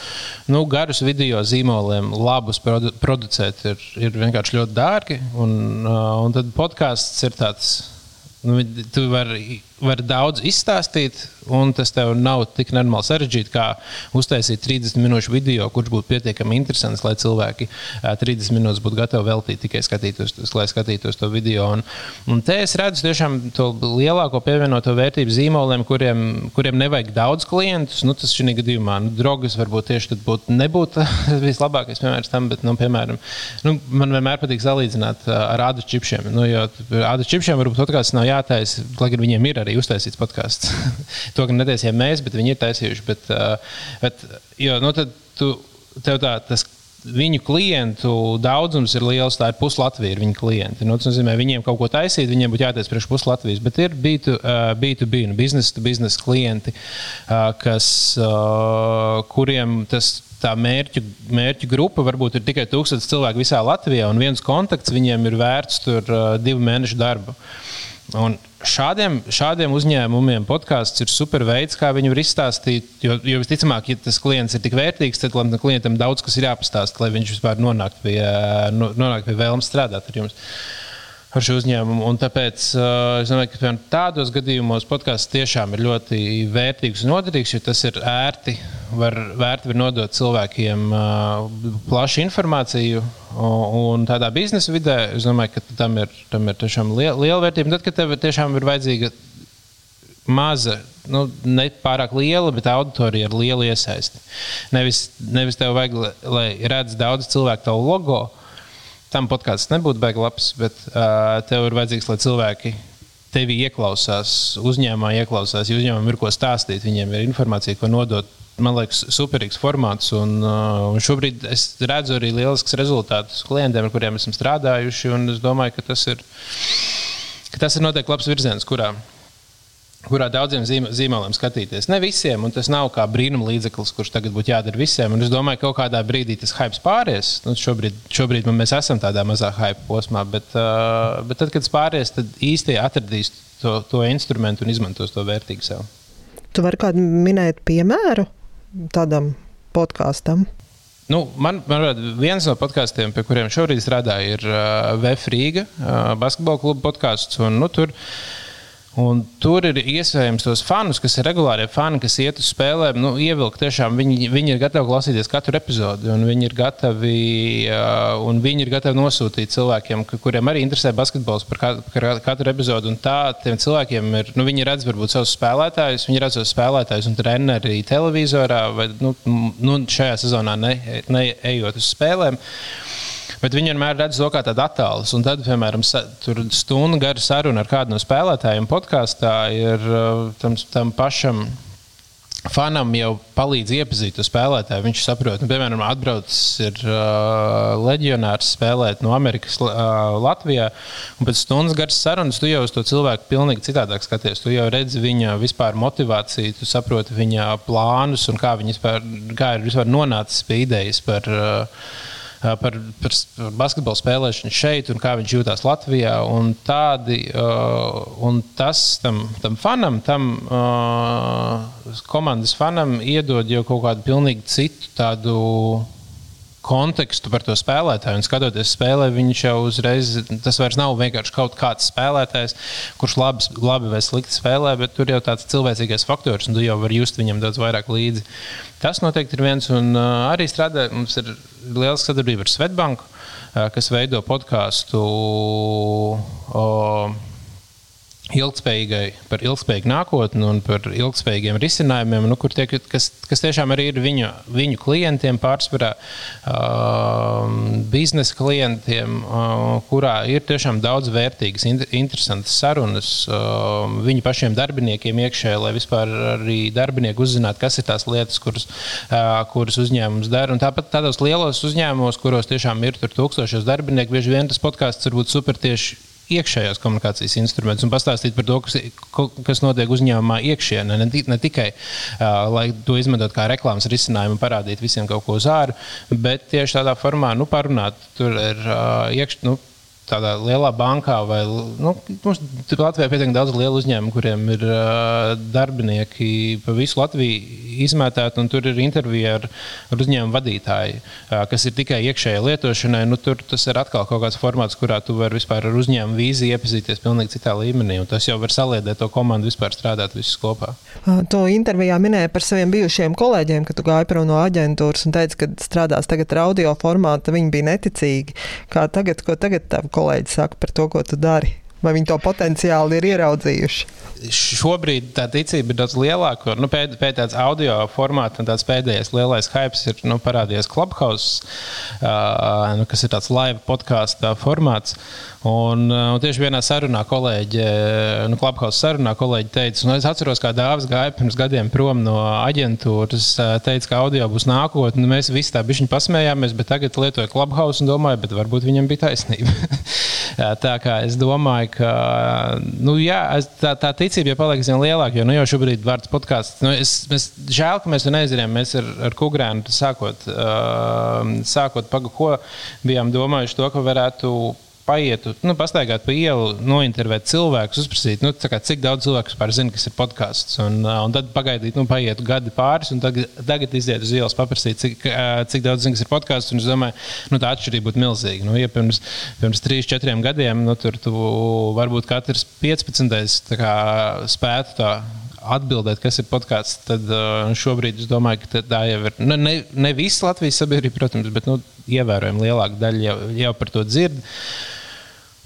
Nu, garus video zīmoliem, labus produ producēt, ir, ir vienkārši ļoti dārgi. Un, uh, un tad podkāsts ir tāds, nu, tu vari var daudz izstāstīt, un tas tev nav tik normāli sarežģīti, kā uztaisīt 30 minūšu video, kurš būtu pietiekami interesants, lai cilvēki 30 minūtes būtu gatavi veltīt tikai skatītos, lai skatītos to video. Un, un te es redzu tiešām to lielāko pievienoto vērtību zīmoliem, kuriem, kuriem nevajag daudz klientus. Nu, tas šī gadījumā nu, drogas varbūt tieši tad būtu nebūtu [laughs] vislabākais piemērs tam, bet, nu, piemēram, nu, man vienmēr patīk salīdzināt ar ādu čipšiem. Nu, jo ādu čipšiem varbūt kaut kāds nav jātaisa, lai gan viņiem ir arī arī uztaisīts podkāsts. [laughs] to gan netaisījām mēs, bet viņi ir taisījuši. Bet, uh, bet, jo, nu, tu, tev tā, tas viņu klientu daudzums ir liels. Tā ir puslatvija, ir viņu klienti. Nu, tas nozīmē, viņiem kaut ko taisīt, viņiem būtu jātaisa priekš puslatvijas. Bet ir B2, uh, B2B, nu, biznesa to biznesa klienti, uh, kas, uh, kuriem tas tā mērķu, mērķu grupa varbūt ir tikai tūkstotis cilvēku visā Latvijā, un viens kontakts viņiem ir vērts tur uh, divu mēnešu darbu. Un šādiem, šādiem uzņēmumiem podkāsts ir super veids, kā viņu var izstāstīt. Jo, jo visticamāk, ja tas klients ir tik vērtīgs, tad tam klientam daudz kas ir jāpastāsta, lai viņš vispār nonāktu pie, nonāk pie vēlmes strādāt ar jums. Ar šo uzņēmumu. Un tāpēc uh, es domāju, ka piemēram, tādos gadījumos podkāsts tiešām ir ļoti vērtīgs un noderīgs, jo tas ir ērti. Var, vērti var nodot cilvēkiem uh, plašu informāciju Un tādā biznesa vidē es domāju, ka tam ir, tam ir tiešām liela, liela vērtība. Tad, kad tev tiešām ir vajadzīga maza, nu, ne pārāk liela, bet auditorija ar lielu iesaisti. Nevis, nevis tev vajag, lai redz daudz cilvēku tavu logo. Tam podkāsts nebūtu beigas labs, bet uh, tev ir vajadzīgs, lai cilvēki tevi ieklausās, uzņēmumā ieklausās. Ja uzņēmumam ir ko stāstīt, viņiem ir informācija, ko nodot man liekas, superīgs formāts. Un, uh, un šobrīd es redzu arī lielisks rezultātus klientiem, ar kuriem esam strādājuši. Es domāju, ka tas ir, ka tas ir noteikti labs virziens, kurā, kurā daudziem zīmoliem skatīties. Ne visiem, un tas nav kā brīnuma līdzeklis, kurš tagad būtu jādara visiem. Un es domāju, ka kaut kādā brīdī tas hype pāries. Nu, šobrīd, šobrīd mēs esam tādā mazā hype posmā, bet, uh, bet tad, kad tas pāries, tad īsti atradīs to, to instrumentu un izmantos to vērtīgi sev. Tu vari kādu minēt piemēru tādam podkāstam? Nu, man, man viens no podkāstiem, pie kuriem šobrīd strādāju, ir uh, VF Rīga, uh, basketbola kluba podkāsts. Nu, tur uh, Un tur ir iespējams tos fanus, kas ir regulārie fani, kas iet uz spēlēm, nu, ievilkt. Tiešām viņi, viņi ir gatavi klausīties katru epizodi, un viņi ir gatavi, uh, un viņi ir gatavi nosūtīt cilvēkiem, kuriem arī interesē basketbols par katru, par katru epizodi. Un tā tiem cilvēkiem ir, nu, viņi redz varbūt savus spēlētājus, viņi redz savus spēlētājus un treneri televizorā vai nu, nu, šajā sezonā neejot ne, ne uz spēlēm. Bet viņi vienmēr redz to kā tādu attēlu. Un tad, piemēram, tur stundu gara saruna ar kādu no spēlētājiem podkāstā ir uh, tam, tam pašam fanam jau palīdz iepazīt to spēlētāju. Viņš saprot, nu, piemēram, atbraucis ir uh, leģionārs spēlēt no Amerikas uh, Latvijā. Pēc stundas garas sarunas tu jau uz to cilvēku pilnīgi citādāk skaties. Tu jau redzi viņa vispār motivāciju, tu saproti viņa plānus un kā, vispār, kā ir vispār nonācis pie idejas par. Uh, par, par, basketbolu spēlēšanu šeit un kā viņš jūtas Latvijā. Un, tādi, un tas tam, tam fanam, tam komandas fanam iedod jau kaut kādu pilnīgi citu tādu kontekstu par to spēlētāju. Un skatoties spēlē, viņš jau uzreiz, tas vairs nav vienkārši kaut kāds spēlētājs, kurš labi, labi vai slikti spēlē, bet tur jau tāds cilvēcīgais faktors, un tu jau vari just viņam daudz vairāk līdzi. Tas noteikti ir viens, un uh, arī strādā, mums ir liela sadarbība ar Svetbanku, uh, kas veido podkāstu. Uh, ilgspējīgai, par ilgspējīgu nākotni un par ilgspējīgiem risinājumiem, nu, tie, kas, kas tiešām arī ir viņu, viņu klientiem, pārsvarā uh, biznesa klientiem, uh, kurā ir tiešām daudz vērtīgas, interesantas sarunas uh, viņu pašiem darbiniekiem iekšēji, lai vispār arī darbinieki uzzinātu, kas ir tās lietas, kuras, uh, kuras uzņēmums dara. Un tāpat tādos lielos uzņēmumos, kuros tiešām ir tūkstošos darbinieku, bieži vien tas podkāsts var būt super tieši iekšējās komunikācijas instrumentus un pastāstīt par to, kas, kas notiek uzņēmumā iekšienē. Ne, ne tikai lai to izmantot kā reklāmas risinājumu un parādīt visiem kaut ko uz ārā, bet tieši tādā formā nu, parunāt. Tur ir uh, iekš, nu, tādā lielā bankā, vai nu, mums Latvijā ir pietiekami daudz lielu uzņēmumu, kuriem ir uh, darbinieki pa visu Latviju izmētāti, un tur ir intervija ar, ar uzņēmumu vadītāju, uh, kas ir tikai iekšējai lietošanai. Nu, tur tas ir atkal kaut kāds formāts, kurā tu vari vispār ar uzņēmumu vīziju iepazīties pilnīgi citā līmenī, un tas jau var saliedēt to komandu vispār strādāt visus kopā. To intervijā minēja par saviem bijušiem kolēģiem, ka tu gāji prom no aģentūras un teici, ka strādās tagad ar audio formātu. Viņi bija neticīgi. Kā tagad, ko tagad tavi kolēģi saka par to, ko tu dari? Vai viņi to potenciāli ir ieraudzījuši? Šobrīd tā ticība ir daudz lielāka. Nu, pēc pēc tādas audio formāta, tāds pēdējais lielais hype ir nu, parādījies Clubhouse, uh, nu, kas ir tāds live podkāstu formāts. Un, un tieši vienā sarunā kolēģi, nu, Clubhouse sarunā kolēģi teica, nu, es atceros, kā Dārzs gāja pirms gadiem prom no aģentūras, teica, ka audio būs nākotne. Mēs visi tā bišķiņi pasmējāmies, bet tagad lietoju Clubhouse un domāju, bet varbūt viņam bija taisnība. [laughs] tā kā es domāju, ka nu, jā, tā, tā ticība jau paliek aizvien lielāka. Jo nu, jau šobrīd vārds podkāsts. Nu, es, mēs, žēl, ka mēs to neizdarījām. Mēs ar, ar Kungrēnu sākot, uh, sākot pagu, ko bijām domājuši to, ka varētu paietu, nu, pastaigāt pa ielu, nointervēt cilvēkus, uzprasīt, nu, kā, cik daudz cilvēku vispār zina, kas ir podkāsts. Un, un tad pagaidīt, nu, paiet gadi pāris, un tagad, tagad iziet uz ielas, paprasīt, cik, cik daudz zina, kas ir podkāsts. Es domāju, nu, tā atšķirība būtu milzīga. Nu, ja pirms, pirms 3, 4 gadiem nu, tur varbūt katrs 15. Kā, spētu tā atbildēt, kas ir podkāsts, tad uh, šobrīd es domāju, ka tā jau ir. Nu, ne, ne visa Latvijas sabiedrība, protams, bet nu, ievērojami lielāka daļa jau, jau par to dzird.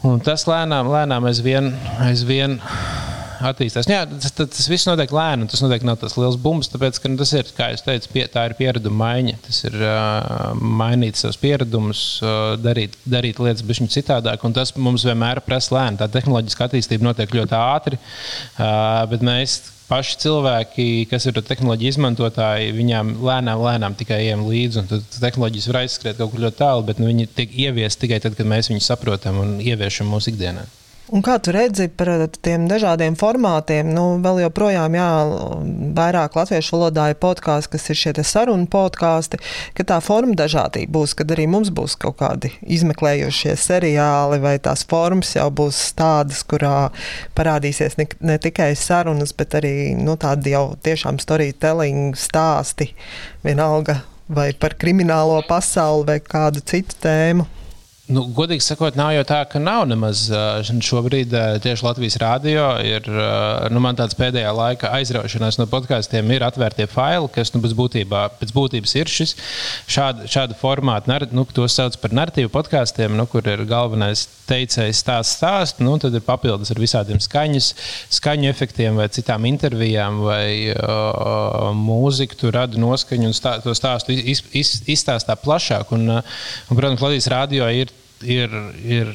Un tas lēnām, lēnām aizvien, aizvien attīstās. Jā, tas, tas, tas viss notiek lēni, un tas noteikti nav tas liels bums, tāpēc, ka nu, tas ir, kā jau teicu, pie, tā ir piereduma maiņa. Tas ir uh, mainīt savus pieradumus, uh, darīt, darīt lietas bišķiņ citādāk, un tas mums vienmēr prasa lēni. Tā tehnoloģiska attīstība notiek ļoti ātri, uh, bet mēs paši cilvēki, kas ir tehnoloģija izmantotāji, viņiem lēnām, lēnām tikai ejam līdzi. Tad tehnoloģijas var aizskriet kaut kur ļoti tālu, bet nu, viņi tiek ieviesti tikai tad, kad mēs viņus saprotam un ieviešam mūsu ikdienā. Un kā tu redzi par tiem dažādiem formātiem? Nu, vēl joprojām, jā, vairāk latviešu valodā ir podkāsti, kas ir šie sarunu podkāsti, ka tā forma dažādība būs, kad arī mums būs kaut kādi izmeklējošie seriāli, vai tās formas jau būs tādas, kurā parādīsies ne, ne tikai sarunas, bet arī nu, tādi jau tiešām storytelling stāsti, vienalga vai par kriminālo pasauli vai kādu citu tēmu. Nu, godīgi sakot, nav jau tā, ka nav nemaz šobrīd tieši Latvijas rādio. Ir, nu, man tāds pēdējā laika aizraušanās no podkāstiem ir atvērtie faili, kas nu, būtībā, pēc būtības ir šis šāda, šāda formāta, nu, to sauc par narratīvu podkāstiem, nu, kur ir galvenais teicējs stāsts stāst, nu, tad ir papildus ar visādiem skaņas, skaņu efektiem vai citām intervijām vai uh, mūziku, tu radi noskaņu un stā, to stāstu iz, iz, izstāstā plašāk. Un, un, protams, Latvijas rādio ir ir, ir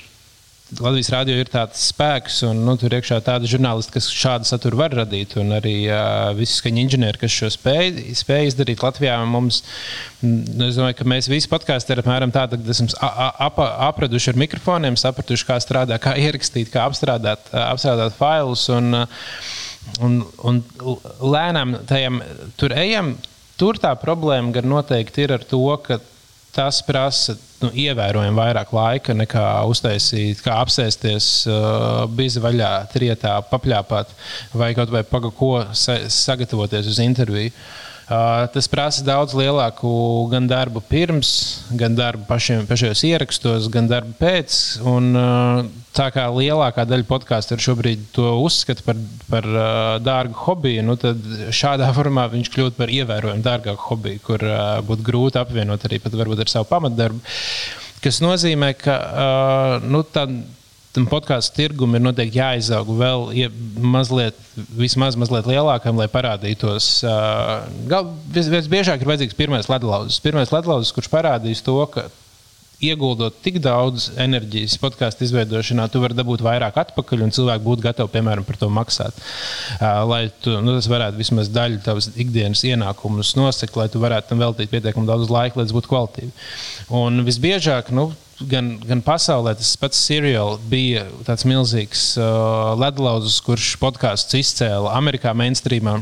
Latvijas rādio ir tāds spēks, un nu, tur iekšā tāda žurnālisti, kas šādu saturu var radīt. Un arī uh, visi skaņu inženieri, kas šo spēj, spēj izdarīt Latvijā, mums, nu, es domāju, ka mēs visi podkāstī ir apmēram tādi, ka esam ap, apraduši ar mikrofoniem, sapratuši, kā strādāt, kā ierakstīt, kā apstrādāt, apstrādāt failus. Un, un, un lēnām tajam tur ejam. Tur tā problēma gan noteikti ir ar to, ka tas prasa nu, ievērojami vairāk laika nekā uztaisīt, kā apsēsties, uh, bija vaļā, trietā, papļāpāt vai kaut vai pagaidi, ko sa sagatavoties uz interviju. Uh, tas prasa daudz lielāku gan darbu pirms, gan darbu pašiem, pašos ierakstos, gan darbu pēc. Un, uh, tā kā lielākā daļa podkāstu ir šobrīd to uzskata par, par uh, dārgu hobiju, nu tad šādā [laughs] formā viņš kļūst par ievērojami dārgāku hobiju, kur uh, būtu grūti apvienot arī pat varbūt ar savu pamatdarbu. Tas nozīmē, ka uh, nu, tā, tam podkāstu tirgum ir noteikti jāizaug vēl ja mazliet, vismaz mazliet lielākam, lai parādītos. Uh, Visbiežāk ir vajadzīgs pirmais ledlauzis. Pirmais ledlauzis, kurš parādīs to, ka ieguldot tik daudz enerģijas podkāstu izveidošanā, tu vari dabūt vairāk atpakaļ, un cilvēki būtu gatavi, piemēram, par to maksāt. Lai tu, nu, tas varētu vismaz daļu tavas ikdienas ienākumus nosakt, lai tu varētu tam veltīt pietiekami daudz laika, lai tas būtu kvalitīvi. Un visbiežāk, nu, gan, gan pasaulē tas pats seriāls bija tāds milzīgs uh, ledlauzis, kurš podkāsts izcēla Amerikā mainstreamā.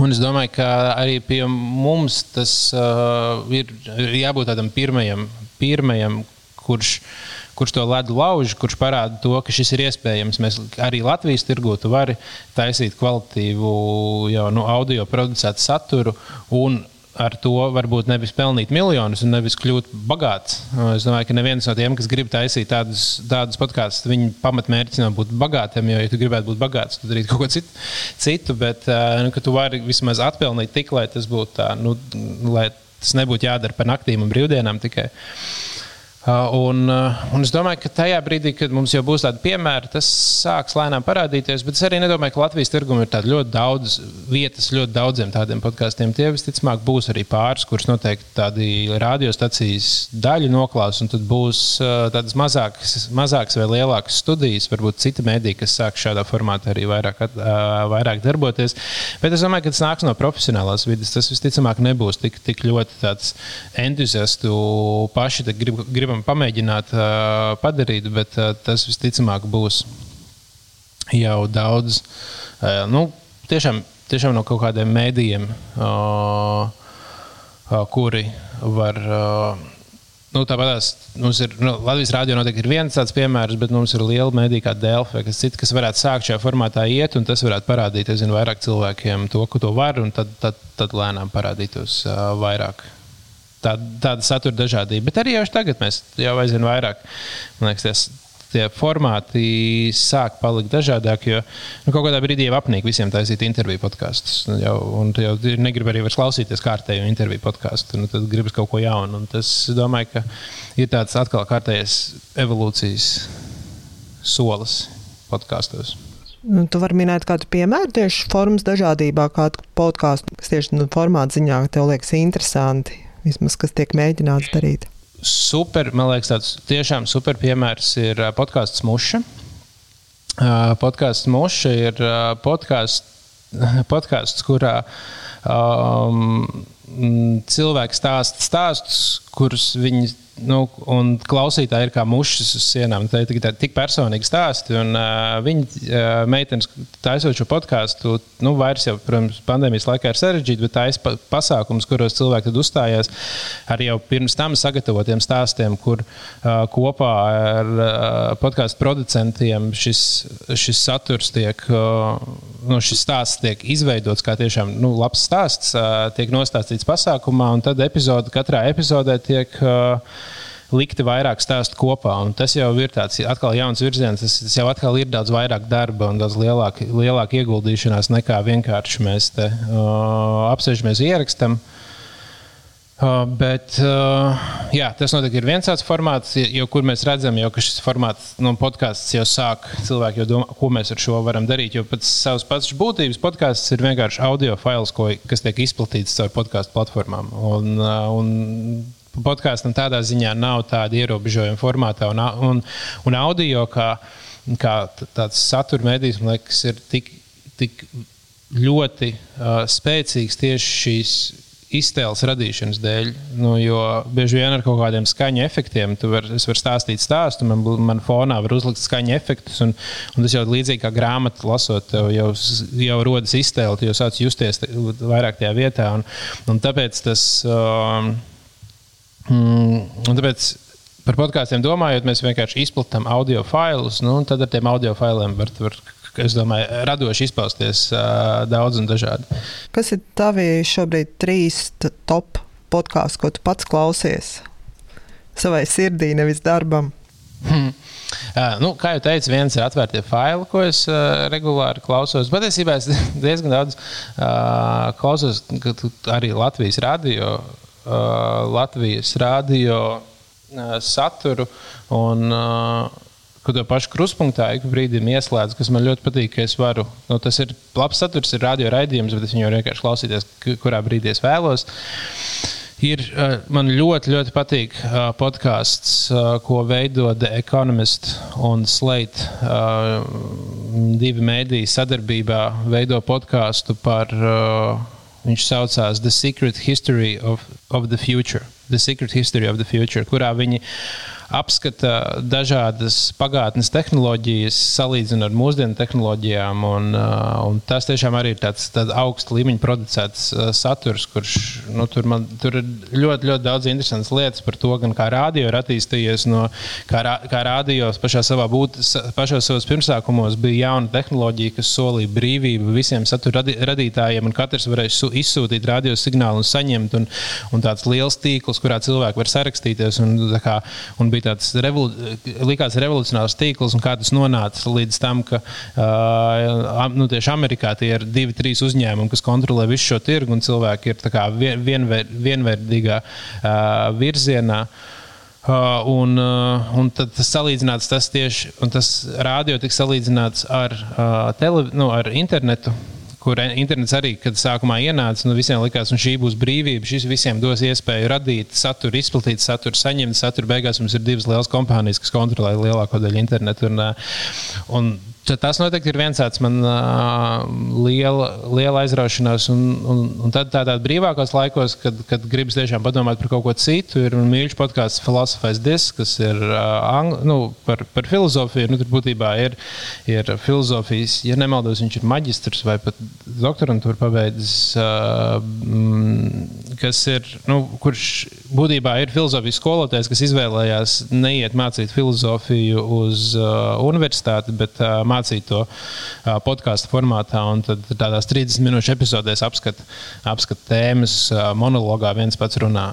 Un es domāju, ka arī pie mums tas uh, ir jābūt tādam pirmajam pirmajam, kurš, kurš to ledu lauž, kurš parāda to, ka šis ir iespējams. Mēs arī Latvijas tirgū vari taisīt kvalitīvu jau, nu, audio producētu saturu. Ar to varbūt nevis pelnīt miljonus un nevis kļūt bagāts. Es domāju, ka neviens no tiem, kas grib taisīt tādus, tādus podkāstus, viņa pamatmērķis nav būt bagātiem. Jo, ja tu gribētu būt bagāts, tad darītu kaut ko citu. citu bet nu, tu vari vismaz atpelnīt tik, lai tas būtu tā, nu, lai tas nebūtu jādara par naktīm un brīvdienām tikai. Uh, un, uh, un es domāju, ka tajā brīdī, kad mums jau būs tādi piemēri, tas sāks lēnām parādīties. Bet es arī nedomāju, ka Latvijas tirgumā ir ļoti daudz vietas ļoti daudziem tādiem podkāstiem. Tie visticamāk būs arī pāris, kurus noteikti tādi radiostacijas daļu noklās, un tad būs uh, tādas mazākas, mazākas vai lielākas studijas, varbūt cita mēdī, kas sāk šādā formātā arī vairāk, vairāk darboties. Bet es domāju, ka tas nāks no profesionālās vidas. Tas visticamāk nebūs tik, tik ļoti tāds entuziastu paši grib. grib gribam pamēģināt uh, padarīt, bet uh, tas visticamāk būs jau daudz. Uh, nu, tiešām, tiešām no kaut kādiem mēdījiem, uh, uh, kuri var. Uh, Nu, Tāpat mums ir nu, Latvijas rādio noteikti ir viens tāds piemērs, bet mums ir liela medija kā Delfa, kas cita, kas varētu sākt šajā formātā iet, un tas varētu parādīt, zinu, vairāk cilvēkiem to, ko to var, un tad, tad, tad lēnām parādītos uh, vairāk tā, tāda satura dažādība. Bet arī jau tagad mēs jau aizvien vairāk, man liekas, ties, tie formāti sāk palikt dažādāki. Jo nu, kaut kādā brīdī jau apnīk visiem taisīt interviju podkāstus. Nu, un jau negrib arī klausīties kārtējo interviju podkāstu. Nu, tad gribas kaut ko jaunu. Un tas, domāju, ka ir tāds atkal kārtējs evolūcijas solis podkāstos. Nu, tu vari minēt kādu piemēru tieši formas dažādībā, kādu podkāstu, kas tieši nu, formāta ziņā tev liekas interesanti vismaz kas tiek mēģināts darīt. Super, man liekas, tāds tiešām super piemērs ir podkāsts Muša. Podkāsts Muša ir podkāsts, [laughs] podkāsts kurā um, cilvēki stāsta stāstus, kurus viņi nu, un klausītāji ir kā mušas uz sienām. Tā ir tik, personīgi stāsti. Un, uh, viņa uh, meitenes, taisot šo podkāstu, nu, vairs jau, protams, pandēmijas laikā ir sarežģīti, bet taisa pa pasākums, kuros cilvēki uzstājās ar jau pirms tam sagatavotiem stāstiem, kur uh, kopā ar uh, podkāstu producentiem šis, šis saturs tiek, uh, nu, šis stāsts tiek izveidots kā tiešām nu, labs stāsts, uh, tiek nostāstīts pasākumā, un tad epizode, katrā epizodē tiek. Uh, likti vairāk stāstu kopā. Tas jau ir tāds atkal jauns virziens. Tas, tas jau atkal ir daudz vairāk darba un daudz lielāka, lielāka ieguldīšanās nekā vienkārši mēs te uh, apsēžamies ierakstam. Uh, bet uh, jā, tas noteikti ir viens tāds formāts, jo, kur mēs redzam, jau, ka šis formāts, nu, podkāsts jau sāk. Cilvēki jau domā, ko mēs ar šo varam darīt. Jo pēc savas pats būtības podkāsts ir vienkārši audio fails, ko, kas tiek izplatīts caur podkāstu platformām. Un, uh, un podkāstam tādā ziņā nav tāda ierobežojuma formātā un, un, un audio, kā, kā tāds satura medijs, man liekas, ir tik, tik ļoti uh, spēcīgs tieši šīs iztēles radīšanas dēļ. Nu, jo bieži vien ar kaut kādiem skaņu efektiem tu vari var stāstīt stāstu, man, man fonā var uzlikt skaņu efektus. Un, un tas jau līdzīgi kā grāmatu lasot, jau, jau rodas iztēle, jau sāc justies vairāk tajā vietā. Un, un tāpēc tas. Uh, Mm, tāpēc par podkāstiem domājot, mēs vienkārši izplatām audio failus. Nu, tad ar tiem audio failiem var, var es domāju, radoši izpausties uh, daudz un dažādi. Kas ir tavi šobrīd trīs top podkāsti, ko tu pats klausies? Savai sirdī, nevis darbam. Hmm. Uh, nu, kā jau teicu, viens ir atvērtie faili, ko es uh, regulāri klausos. Patiesībā es [laughs] diezgan daudz uh, klausos arī Latvijas radio Latvijas radio saturu. Un, uh, Kad to pašu kruspunktā ik brīdim ieslēdzu, kas man ļoti patīk, ka es varu. Nu, tas ir labs saturs, ir radio raidījums, bet es viņu vienkārši klausīties, kurā brīdī es vēlos. Ir, uh, man ļoti, ļoti patīk uh, podkāsts, uh, ko veido The Economist un Slate. Divi mēdīji sadarbībā veido podkāstu par Viņš saucās The Secret History of, of the Future. The Secret History of the Future, kurā viņi apskata dažādas pagātnes tehnoloģijas, salīdzina ar mūsdienu tehnoloģijām. Un, uh, un tas tiešām arī ir tāds, tāds augsts līmeņa producēts uh, saturs, kurš nu, tur, man, tur ir ļoti, ļoti daudz interesantas lietas par to, gan kā rādio ir attīstījies. No, kā, rā, kā rādio pašā savā būt, pašos savos pirmsākumos bija jauna tehnoloģija, kas solīja brīvību visiem satura radītājiem, un katrs varēja izsūtīt radio signālu un saņemt. Un, un tāds liels tīkls, kurā cilvēki var sarakstīties. Un, kā, un bija bija tāds revolu, likās revolucionārs tīkls, un kā tas nonāca līdz tam, ka uh, nu, tieši Amerikā tie ir divi, trīs uzņēmumi, kas kontrolē visu šo tirgu, un cilvēki ir vien, vienver, vienvērtīgā uh, virzienā. Uh, un, uh, un tas salīdzināts tas tieši, un tas rādio tika salīdzināts ar, uh, tele, nu, ar internetu kur internets arī, kad sākumā ienāca, nu, visiem likās, ka šī būs brīvība. Šis visiem dos iespēju radīt saturu, izplatīt saturu, saņemt saturu. Beigās mums ir divas lielas kompānijas, kas kontrolē lielāko daļu internetu. Un, un Tas noteikti ir viens tāds man uh, liela, liela aizraušanās. Un, un, un tad tādā brīvākos laikos, kad, kad gribas tiešām padomāt par kaut ko citu, ir mīļš podkāsts Philosophies Disc, kas ir uh, nu, par, par filozofiju. Nu, tur būtībā ir, ir filozofijas, ja nemaldos, viņš ir maģistrs vai pat doktorantūru pabeidzis, uh, kas ir, nu, kurš būtībā ir filozofijas skolotājs, kas izvēlējās neiet mācīt filozofiju uz uh, universitāti, bet uh, mācīt to podkāstu formātā. Tad tādās 30 minūšu epizodēs apskata apskat tēmas, monologā viens pats runā.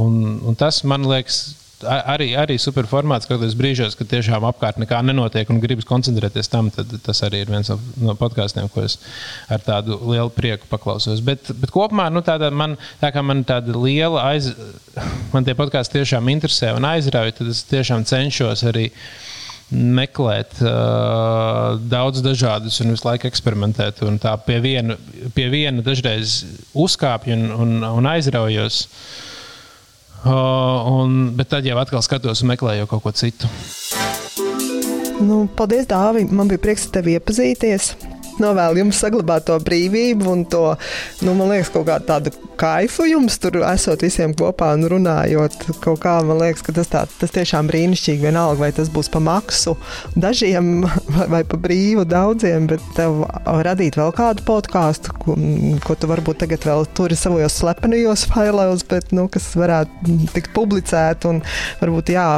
Un, un tas man liekas arī, arī super formāts, kad es brīžos, kad tiešām apkārt nekā nenotiek un gribas koncentrēties tam, tad tas arī ir viens no podkāstiem, ko es ar tādu lielu prieku paklausos. Bet, bet kopumā, nu, tāda man, tā kā man tāda liela aiz, man tie podkāsti tiešām interesē un aizrauja, tad es tiešām cenšos arī. Uh, meklēt uh, daudz dažādus un visu laiku eksperimentēt. Un tā pie viena, pie viena dažreiz uzkāpju un, un, un aizraujos. Uh, un, bet tad jau atkal skatos un meklēju kaut ko citu. Nu, paldies, Dārvi! Man bija prieks ar tevi iepazīties. Novēlu jums saglabāt to brīvību un to, nu, man liekas, kaut kādu tādu kaifu jums tur esot visiem kopā un runājot. Kaut kā man liekas, ka tas, tā, tas tiešām brīnišķīgi vienalga, vai tas būs pa maksu dažiem [laughs] vai, vai pa brīvu daudziem, bet tev radīt vēl kādu podkāstu, ko, ko tu varbūt tagad vēl turi savos slepenajos failos, bet, nu, kas varētu tikt publicēt un varbūt, jā,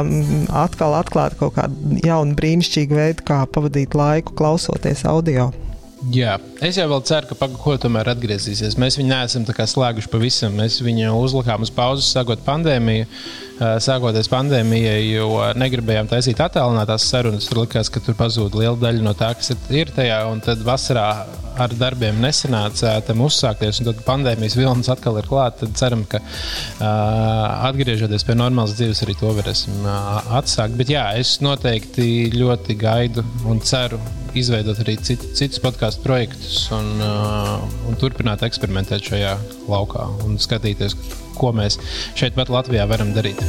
atkal atklāt kaut kādu jaunu brīnišķīgu veidu, kā pavadīt laiku klausoties audio. Jā, es jau ceru, ka Pagaļko tomēr atgriezīsies. Mēs viņu neesam slēguši pavisam. Mēs viņu uzlikām uz pauzes, sākot pandēmiju. Sākoties pandēmijai, jo negribējām taisīt attālinātās sarunas. Tur likās, ka tur pazūd liela daļa no tā, kas ir tajā. Un tad vasarā ar darbiem nesanāca tam uzsākties, un tad pandēmijas vilnis atkal ir klāta. Tad ceram, ka uh, atgriežoties pie normālas dzīves, arī to varēsim uh, atsākt. Bet jā, es noteikti ļoti gaidu un ceru izveidot arī cit, citus podkāstu projektus un, un turpināt eksperimentēt šajā laukā un skatīties, ko mēs šeit Latvijā varam darīt.